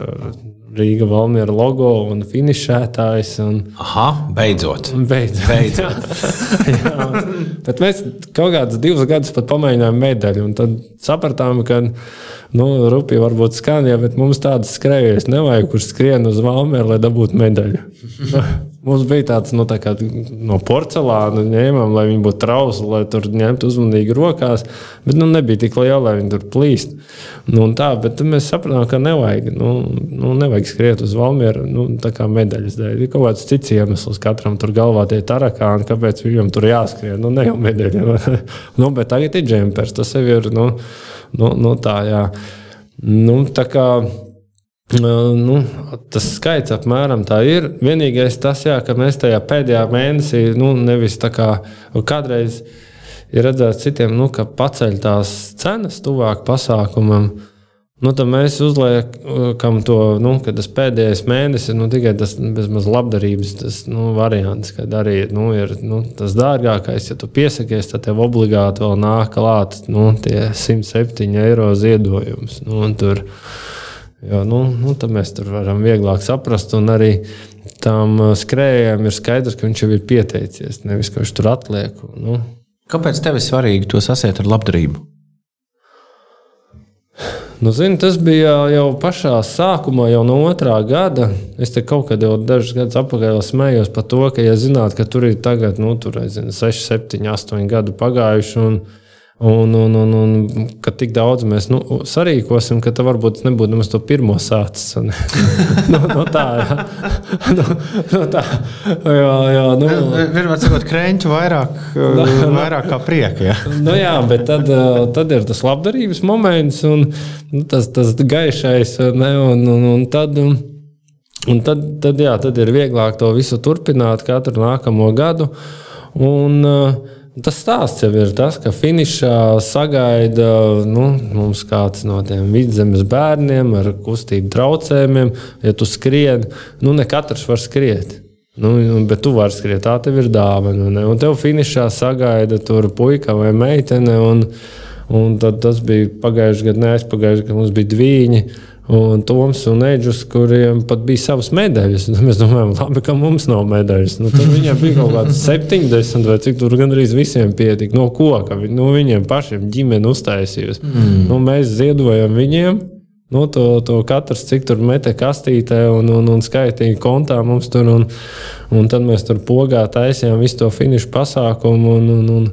Rīga Valmiera logo un finišētājs. Un, Aha, beidzot. Beidzot. beidzot. (laughs) jā, bet mēs kaut kādus divus gadus pat pamēģinājām medaļu. Tad sapratām, ka nu, rupji varbūt skan, ja, bet mums tādas skrejējas nevajag, kurš skrien uz Valmieru, lai dabūtu medaļu. (laughs) Mums bija tāds nu, tā kā, no porcelāna, ņēmām, lai viņi būtu trausli, lai tur ņemtu uzmanīgi rokās. Bet nu, nebija tik liela, lai viņi tur plīst. Nu, tā, bet mēs sapratām, ka nevajag, nu, nu, nevajag skriet uz Valmieru nu, medaļas dēļ. Ir kaut kāds cits iemesls katram tur galvā tie tarakāni, kāpēc viņam tur jāskrien. Nu, ne jau medaļa. (laughs) nu, bet tagad ir džempers. Tas jau ir nu, nu, nu, tā, jā. Nu, tā kā, Nu, tas skaits apmēram tā ir. Vienīgais tas, jā, ka mēs tajā pēdējā mēnesī, nu, nevis tā kā kādreiz ir redzēts citiem, nu, ka paceļ tās cenas tuvāk pasākumam. Nu, tad mēs uzliekam to, nu, ka tas pēdējais mēnesis ir nu, tikai tas bezmaz labdarības tas, nu, variants, kad arī nu, ir nu, tas dārgākais. Ja tu piesakies, tad tev obligāti vēl nāk klāt nu, tie 107 eiro ziedojums. Nu, tur, Jo, nu, nu, tad mēs tur varam vieglāk saprast, un arī tam skrējējam ir skaidrs, ka viņš jau ir pieteicies, nevis ka viņš tur atliek. Nu. Kāpēc tev ir svarīgi to sasiet ar labdarību? Nu, zini, tas bija jau pašā sākumā, jau no otrā gada. Es te kaut kad jau dažus gadus atpakaļ smējos par to, ka, ja zinātu, ka tur ir tagad, nu, tur, zinu, 6, 7, 8 gadu pagājuši. Un, Un, un, un, un ka tik daudz mēs nu, sarīkosim, ka tā varbūt nebūtu nemaz to pirmo sācis. no, (laughs) nu, no tā, jā. no, no tā, jā, jā nu. Vienmēr sakot, krēņķu vairāk, no, (laughs) no, vairāk kā prieka. Nu, jā, bet tad, tad ir tas labdarības moments un nu, tas, tas gaišais. Ne, un, un, un tad, un tad, tad, jā, tad ir vieglāk to visu turpināt katru nākamo gadu. Un, uh, Tas stāsts jau ir tas, ka finišā sagaida nu, mums kāds no tiem vidzemes bērniem ar kustību traucējumiem. Ja tu skrieni, nu ne katrs var skriet. Nu, bet tu vari skriet, tā tev ir dāvana. Ne? Un tev finišā sagaida tur puika vai meitene. Un, un tas bija pagājušajā gadā, neaizpagājušajā gadā, kad mums bija divi un Toms un Eģis, kuriem pat bija savas medaļas. (laughs) Mēs domājam, labi, ka mums nav medaļas. Nu, tad viņiem bija kaut kādas 70 (laughs) vai cik tur gandrīz visiem pietika no koka. Nu, viņiem pašiem ģimene uztaisījusi. Mm. Nu, mēs ziedojam viņiem. Nu, to, to katrs, cik tur metē kastītē un, un, un skaitīja kontā mums tur. Un, un tad mēs tur pogā taisījām visu to finišu pasākumu. Un, un, un,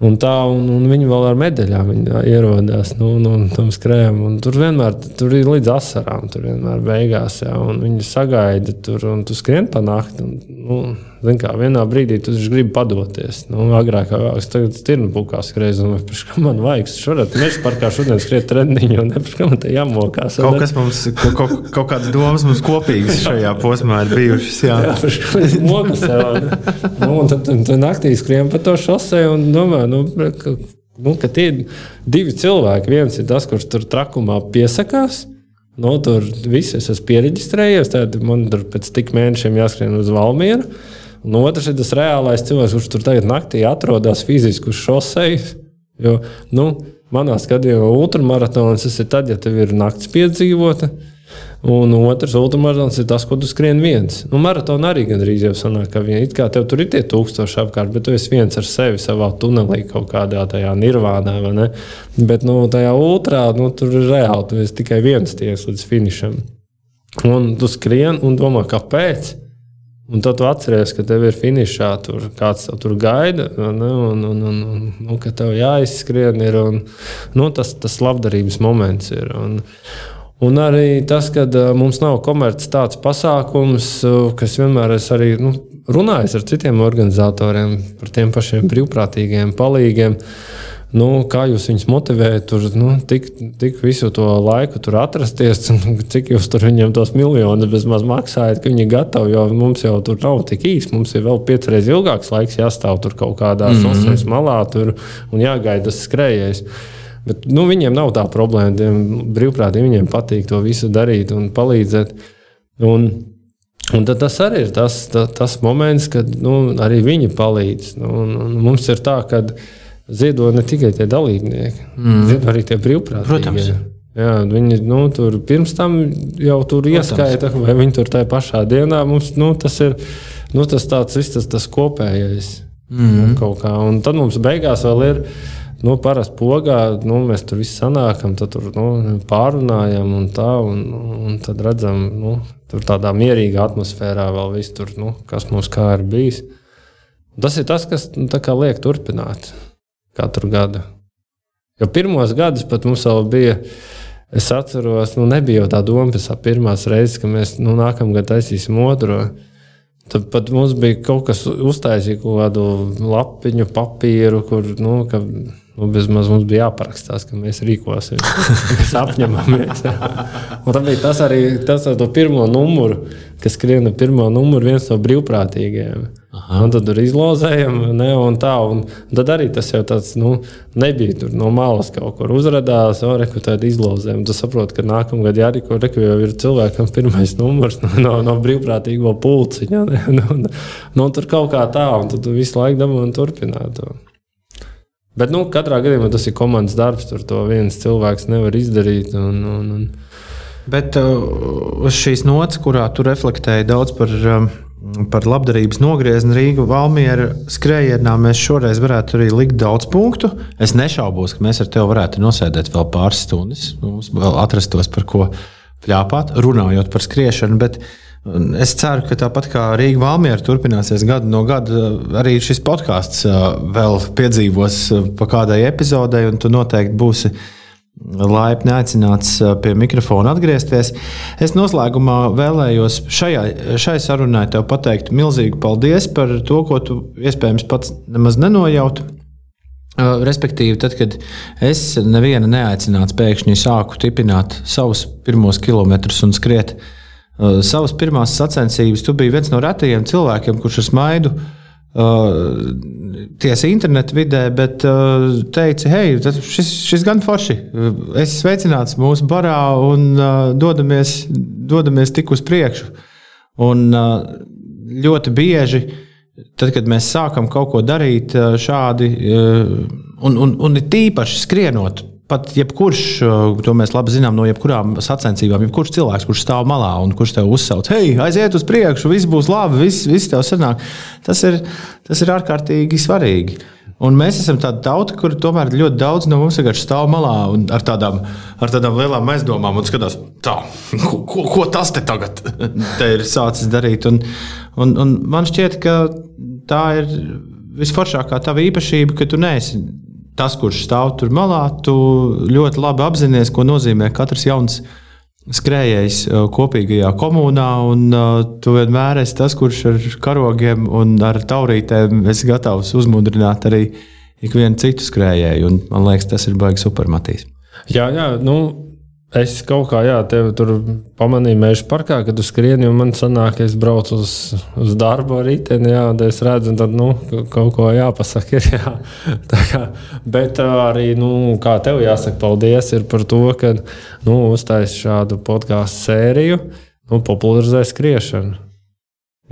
Un tā, un, un viņi vēl ar medaļām ierodās nu, nu, skrējam. Tur vienmēr tur ir līdz asarām, tur vienmēr beigās. Jā, viņi sagaida tur, un tu skrien pa nakti. Un, nu, Zin kā, vienā brīdī tu gribi padoties. Nu, agrāk jau es tagad stirnu pūkās reizē, un es kā man vajag. Šorēt meža parkā šodien skriet trendiņu, un nepēc kā man te jāmokās. Kaut kas mums, kaut, kaut kādas domas mums kopīgas šajā posmā ir bijušas. Jā, jā mokas. Nu, un tad, tad naktī skrien pa to šosei un domā, nu, ka, nu, ka tie ir divi cilvēki. Viens ir tas, kurš tur trakumā piesakās. Nu, tur viss es esmu pieregistrējies. Tad man tur pēc tik mēnešiem jāskrien uz Valmieru. Un otrs ir tas reālais cilvēks, kurš tur tagad naktī atrodas fiziski uz šoseis. Jo, nu, manā skatījumā, ultramaratons tas ir tad, ja tev ir naktis piedzīvota. Un otrs ultramaratons ir tas, ko tu skrien viens. Nu, maratonā arī gandrīz jau sanāk, ka vien, kā tev tur ir tie tūkstoši apkārt, bet tu esi viens ar sevi savā tunelī kaut kādā tajā nirvānā. Bet nu, tajā ultrā nu, tur ir reāli, tu esi tikai viens tieks līdz finišam. Un tu skrien un domā, kāpēc? Un tad tu atceries, ka tev ir finišā, tur kāds tev tur gaida, ne, un, un, un, un, un ka tev jāizskrien. Ir, un, nu, tas, tas labdarības moments ir. Un, un arī tas, ka mums nav komerces tāds pasākums, kas vienmēr es arī nu, runāju ar citiem organizatoriem par tiem pašiem brīvprātīgiem palīgiem. Nu, kā jūs viņus motivējat, tur nu, tik, tik visu to laiku tur atrasties, un (laughs) cik jūs tur viņiem tos miljonus bezmaz maksājat, ka viņi ir gatavi. Jo mums jau tur nav tik īsti. Mums ir vēl piecreiz ilgāks laiks jāstāv tur kaut kādā mm -hmm. šoseis malā tur, un jāgaida tas skrejējs. Bet, nu, viņiem nav tā problēma. Tiem brīvprātīgi viņiem patīk to visu darīt un palīdzēt. Un, un tas arī ir tas, tas, tas moments, kad nu, arī viņi palīdz. Nu, un, un mums ir tā, ka ziedo ne tikai tie dalībnieki, mm. ziedo arī tie brīvprātīgi. Protams. Jā, viņi nu, tur pirms tam jau tur Protams. ieskaita, vai viņi tur tajā pašā dienā. Mums nu, tas ir nu, tas tāds viss, tas, tas kopējais. Mm. Un tad mums beigās vēl ir Nu, Parasti pogā nu, mēs tur visi sanākam, tad tur nu, pārunājam un tā, un, un tad redzam, nu, tur tādā mierīgā atmosfērā vēl viss tur, nu, kas mums kā ir bijis. Tas ir tas, kas nu, liek turpināt katru gadu. Jo pirmos gadus pat mums vēl bija. Es atceros, nu, nebija jau tā doma, ka pirmās reizes, kad mēs nu, nākamgad taisīsim otru. Tad pat mums bija kaut kas uztaisīts, kaut kādu lapiņu, papīru, kur nu, ka Nu, Bezmaz mums bija jāparakstās, ka mēs rīkosimies, (laughs) mēs apņemamies. Tad bija tas arī tas ar to pirmo numuru, kas skrien ar pirmo numuru, viens no brīvprātīgajiem. Tad tur izlozējam, ne, un tā. Un tad arī tas jau tāds nu, nebija tur no malas kaut kur uzrādījās, jau rekrutēt izlozēm. Tu saproti, ka nākamgad jārīko, reku jau ir cilvēkam pirmais numurs no, no, no brīvprātīgo pulciņa. Ne, (laughs) nu, nu, tur kaut kā tā, un tu visu laiku dabūji un turpināt. To. Bet nu, katrā gadījumā tas ir komandas darbs. Tur to viens cilvēks nevar izdarīt. Un, un, un... Bet uh, uz šīs nots, kurā tu reflektēji daudz par, um, par labdarības nogriezienu Rīgā, Valmiera skrējienā, mēs šoreiz varētu arī likt daudz punktu. Es nešaubos, ka mēs ar tevi varētu nosēdēt vēl pāris stundas. Mums vēl atrastos par ko pļāpāt, runājot par skriešanu. Bet, uh, Es ceru, ka tāpat kā Rīga Valmiera turpināsies gadu no gada, arī šis podkāsts vēl piedzīvos pa kādai epizodei, un tu noteikti būsi laipni aicināts pie mikrofona atgriezties. Es noslēgumā vēlējos šajā, šai sarunai te pateikt milzīgu paldies par to, ko tu iespējams pats nemaz nenojauti. Respektīvi, tad, kad es nevienu neaicināts, pēkšņi sāku tipināt savus pirmos kilometrus un skriet uh, uh, savas pirmās sacensības, tu biji viens no retajiem cilvēkiem, kurš ar smaidu uh, tiesa interneta vidē, bet uh, teica, hei, šis, šis gan forši. Es sveicināts mūsu barā un uh, dodamies, dodamies tik uz priekšu. Un uh, ļoti bieži, tad, kad mēs sākam kaut ko darīt uh, šādi, uh, un, un, un it īpaši skrienot pat jebkurš, uh, to mēs labi zinām no jebkurām sacensībām, jebkurš cilvēks, kurš stāv malā un kurš tev uzsauc, hei, aiziet uz priekšu, viss būs labi, viss, viss tev sanāk. Tas ir, tas ir ārkārtīgi svarīgi. Un mēs esam tāda tauta, kur tomēr ļoti daudz no mums vienkārši stāv malā ar tādām, ar tādām lielām aizdomām un skatās, tā, ko, ko, ko tas te tagad (laughs) te ir sācis darīt. Un, un, un man šķiet, ka tā ir visforšākā tava īpašība, ka tu neesi tas, kurš stāv tur malā, tu ļoti labi apzinājies, ko nozīmē katrs jauns skrējējs uh, kopīgajā komunā. Un, uh, tu vienmēr esi tas, kurš ar karogiem un ar taurītēm esi gatavs uzmundrināt arī ikvienu citu skrējēju. Un, man liekas, tas ir baigi supermatīs. Jā, jā, nu, Es kaut kā, jā, tevi tur pamanīju meža parkā, kad tu skrieni, un man sanāk, ka es braucu uz, uz darbu ar riteni, jā, un es redzu, tad, nu, kaut ko jāpasaka. (laughs) Ir, jā. Kā, bet arī, nu, kā tev jāsaka, paldies par to, ka, nu, uztais šādu podkāstu sēriju, nu, popularizē skriešanu.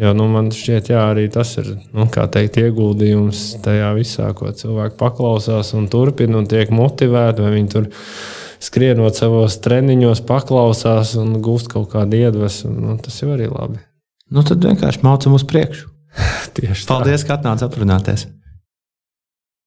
Jo, nu, man šķiet, jā, arī tas ir nu, teikt, ieguldījums tajā visā, ko cilvēki paklausās un turpina un tiek motivēti, vai viņi tur ir skrienot savos treniņos, paklausās un gūst kaut kādu iedvesmu. Nu, tas jau arī labi. Nu, tad vienkārši mācām uz priekšu. (laughs) Tieši Paldies, tā. ka atnācāt aprunāties.